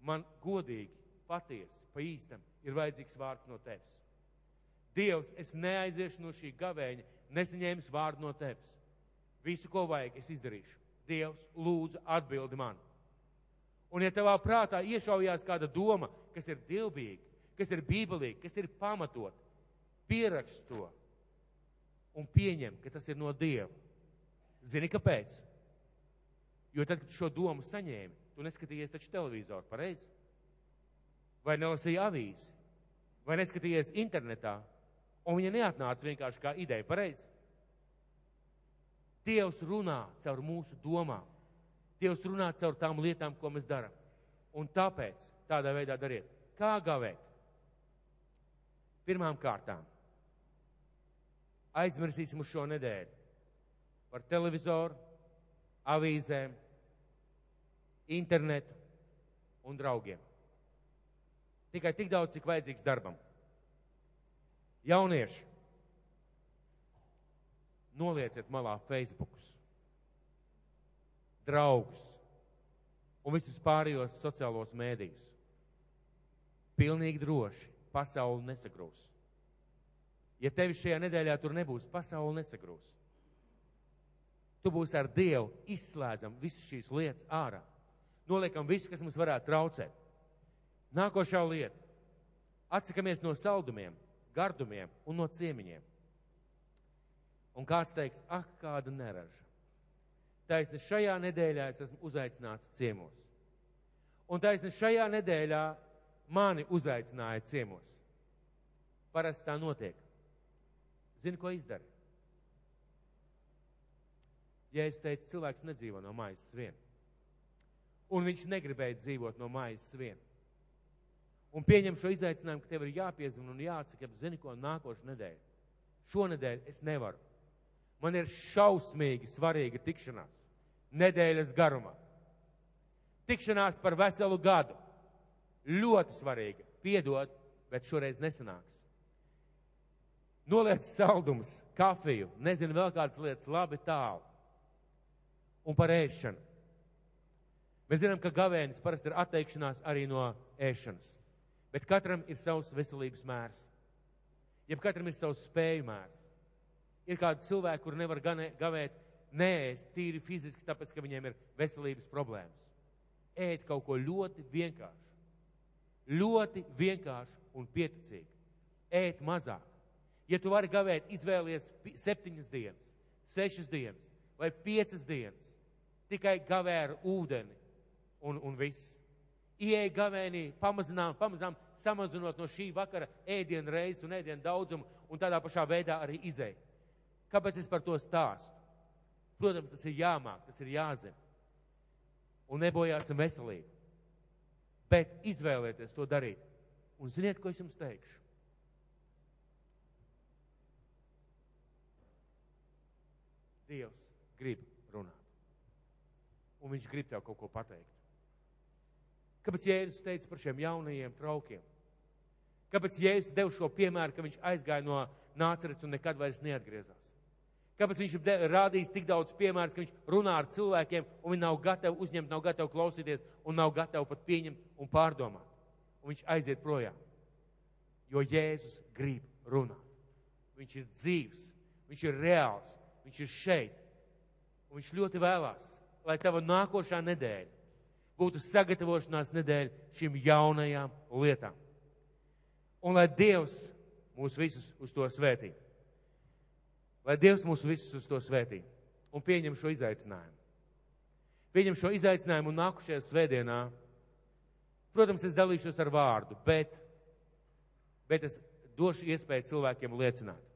man godīgi, patiesi, pa īstam ir vajadzīgs vārds no tevis. Dievs, es neaiziešu no šī gavēņa, nesaņēmis vārdu no tevis. Visu, ko vajag, es izdarīšu. Dievs, lūdzu, atbildi man. Un ja tavā prātā iešaujās kāda doma, kas ir dievbijīga, kas ir bībelīga, kas ir pamatot, pierakst to un pieņem, ka tas ir no Dieva. Zini, kāpēc? Jo tad, kad šo domu saņēmi, tu neskatījies taču televizoru, pareizi? Vai nelasīji avīzi? Vai neskatījies internetā? Un viņa neatnāca vienkārši kā ideja, pareizi? Dievs runā caur mūsu domām. Dievs runā caur tām lietām, ko mēs darām. Un tāpēc tādā veidā dariet. Kā gavēt? Pirmām kārtām aizmirsīsim uz šo nedēļu par televizoru, avīzēm, internetu un draugiem. Tikai tik daudz, cik vajadzīgs darbam. Jaunieši, nolieciet malā Facebookus, draugus un visus pārējos sociālos mēdījus. Pilnīgi droši pasauli nesagrūs. Ja tevi šajā nedēļā tur nebūs, pasauli nesagrūs. Tu būsi ar Dievu, izslēdzam visas šīs lietas ārā. Noliekam visu, kas mums varētu traucēt. Nākošā lieta. Atsakamies no saldumiem, gardumiem un no ciemiņiem. Un kāds teiks, ah, kāda neraža. Taisni šajā nedēļā es esmu uzaicināts ciemos. Un taisni šajā nedēļā mani uzaicināja ciemos. Parasti tā notiek. Zini, ko izdara? Ja es teicu, cilvēks nedzīvo no maizes vien, un viņš negribēja dzīvot no maizes vien, un pieņem šo izaicinājumu, ka tev ir jāpiezvan un jāatsaka, zini, ko nākošu nedēļu. Šonedēļ es nevaru. Man ir šausmīgi svarīga tikšanās nedēļas garumā. Tikšanās par veselu gadu. Ļoti svarīga. Piedod, bet šoreiz nesanāks. Noliec saldumus, kafiju, nezinu vēl kādas lietas, labi tālu. Un par ēšanu. Mēs zinām, ka gavēnis parasti ir atteikšanās arī no ēšanas. Bet katram ir savs veselības mērs. Jeb katram ir savs spēju mērs. Ir kādi cilvēki, kur nevar ganē, gavēt, neēst tīri fiziski, tāpēc, ka viņiem ir veselības problēmas. Ēt kaut ko ļoti vienkāršu. Ļoti vienkārši un pieticīgi. Ēt mazāk. Ja tu vari gavēt, izvēlies septiņas dienas, sešas dienas vai piecas dienas, tikai gavē ar ūdeni un, un viss. ieeja gavēnī, pamazām, pamazām samazinot no šī vakara ēdienu reizes un ēdienu daudzumu, un tādā pašā veidā arī izēja. Kāpēc es par to stāstu? Protams, tas ir jāmāk, tas ir jāzina. Un nebojāsim veselību. Bet izvēlieties to darīt. Un ziniet, ko es jums teikšu? Dievs grib runāt. Un viņš grib tev kaut ko pateikt. Kāpēc Jēzus teica par šiem jaunajiem traukiem? Kāpēc Jēzus deva šo piemēru, ka viņš aizgāja no nācerets un nekad vairs neatgriezās? Kāpēc viņš ir rādījis tik daudz piemērus, ka viņš runā ar cilvēkiem un viņi nav gatavi uzņemt, nav gatavi klausīties un nav gatavi pat pieņemt un pārdomāt? Un viņš aiziet projām. Jo Jēzus grib runāt. Viņš ir dzīves, viņš ir reāls, viņš ir šeit. Un viņš ļoti vēlās, lai tava nākošā nedēļa būtu sagatavošanās nedēļa šīm jaunajām lietām. Un lai Dievs mūs visus uz to svētī. Lai Dievs mūs visus uz to svētī un pieņem šo izaicinājumu. Pieņem šo izaicinājumu un nākušajā svētdienā. Protams, es dalīšos ar vārdu, bet, bet es došu iespēju cilvēkiem liecināt.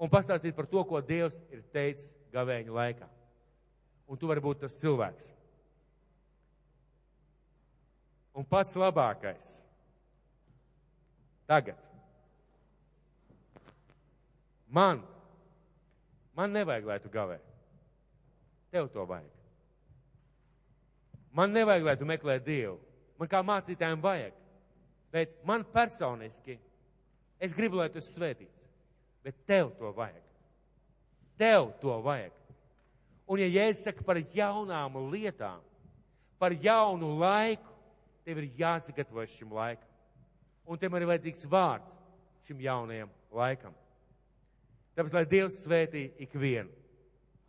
Un pastāstīt par to, ko Dievs ir teicis gavēņa laikā. Un tu vari būt tas cilvēks. Un pats labākais tagad. Man, man nevajag, lai tu gavē. Tev to vajag. Man nevajag, lai tu meklē Dievu. Man kā mācītājiem vajag. Bet man personiski, es gribu, lai tu esi svētīts. Bet tev to vajag. Tev to vajag. Un ja Jēzus saka par jaunām lietām, par jaunu laiku, tev ir jāsagatavojas šim laikam. Un tev ir vajadzīgs vārds šim jaunajam laikam. Tāpēc, lai Dievs svētī ikvienu.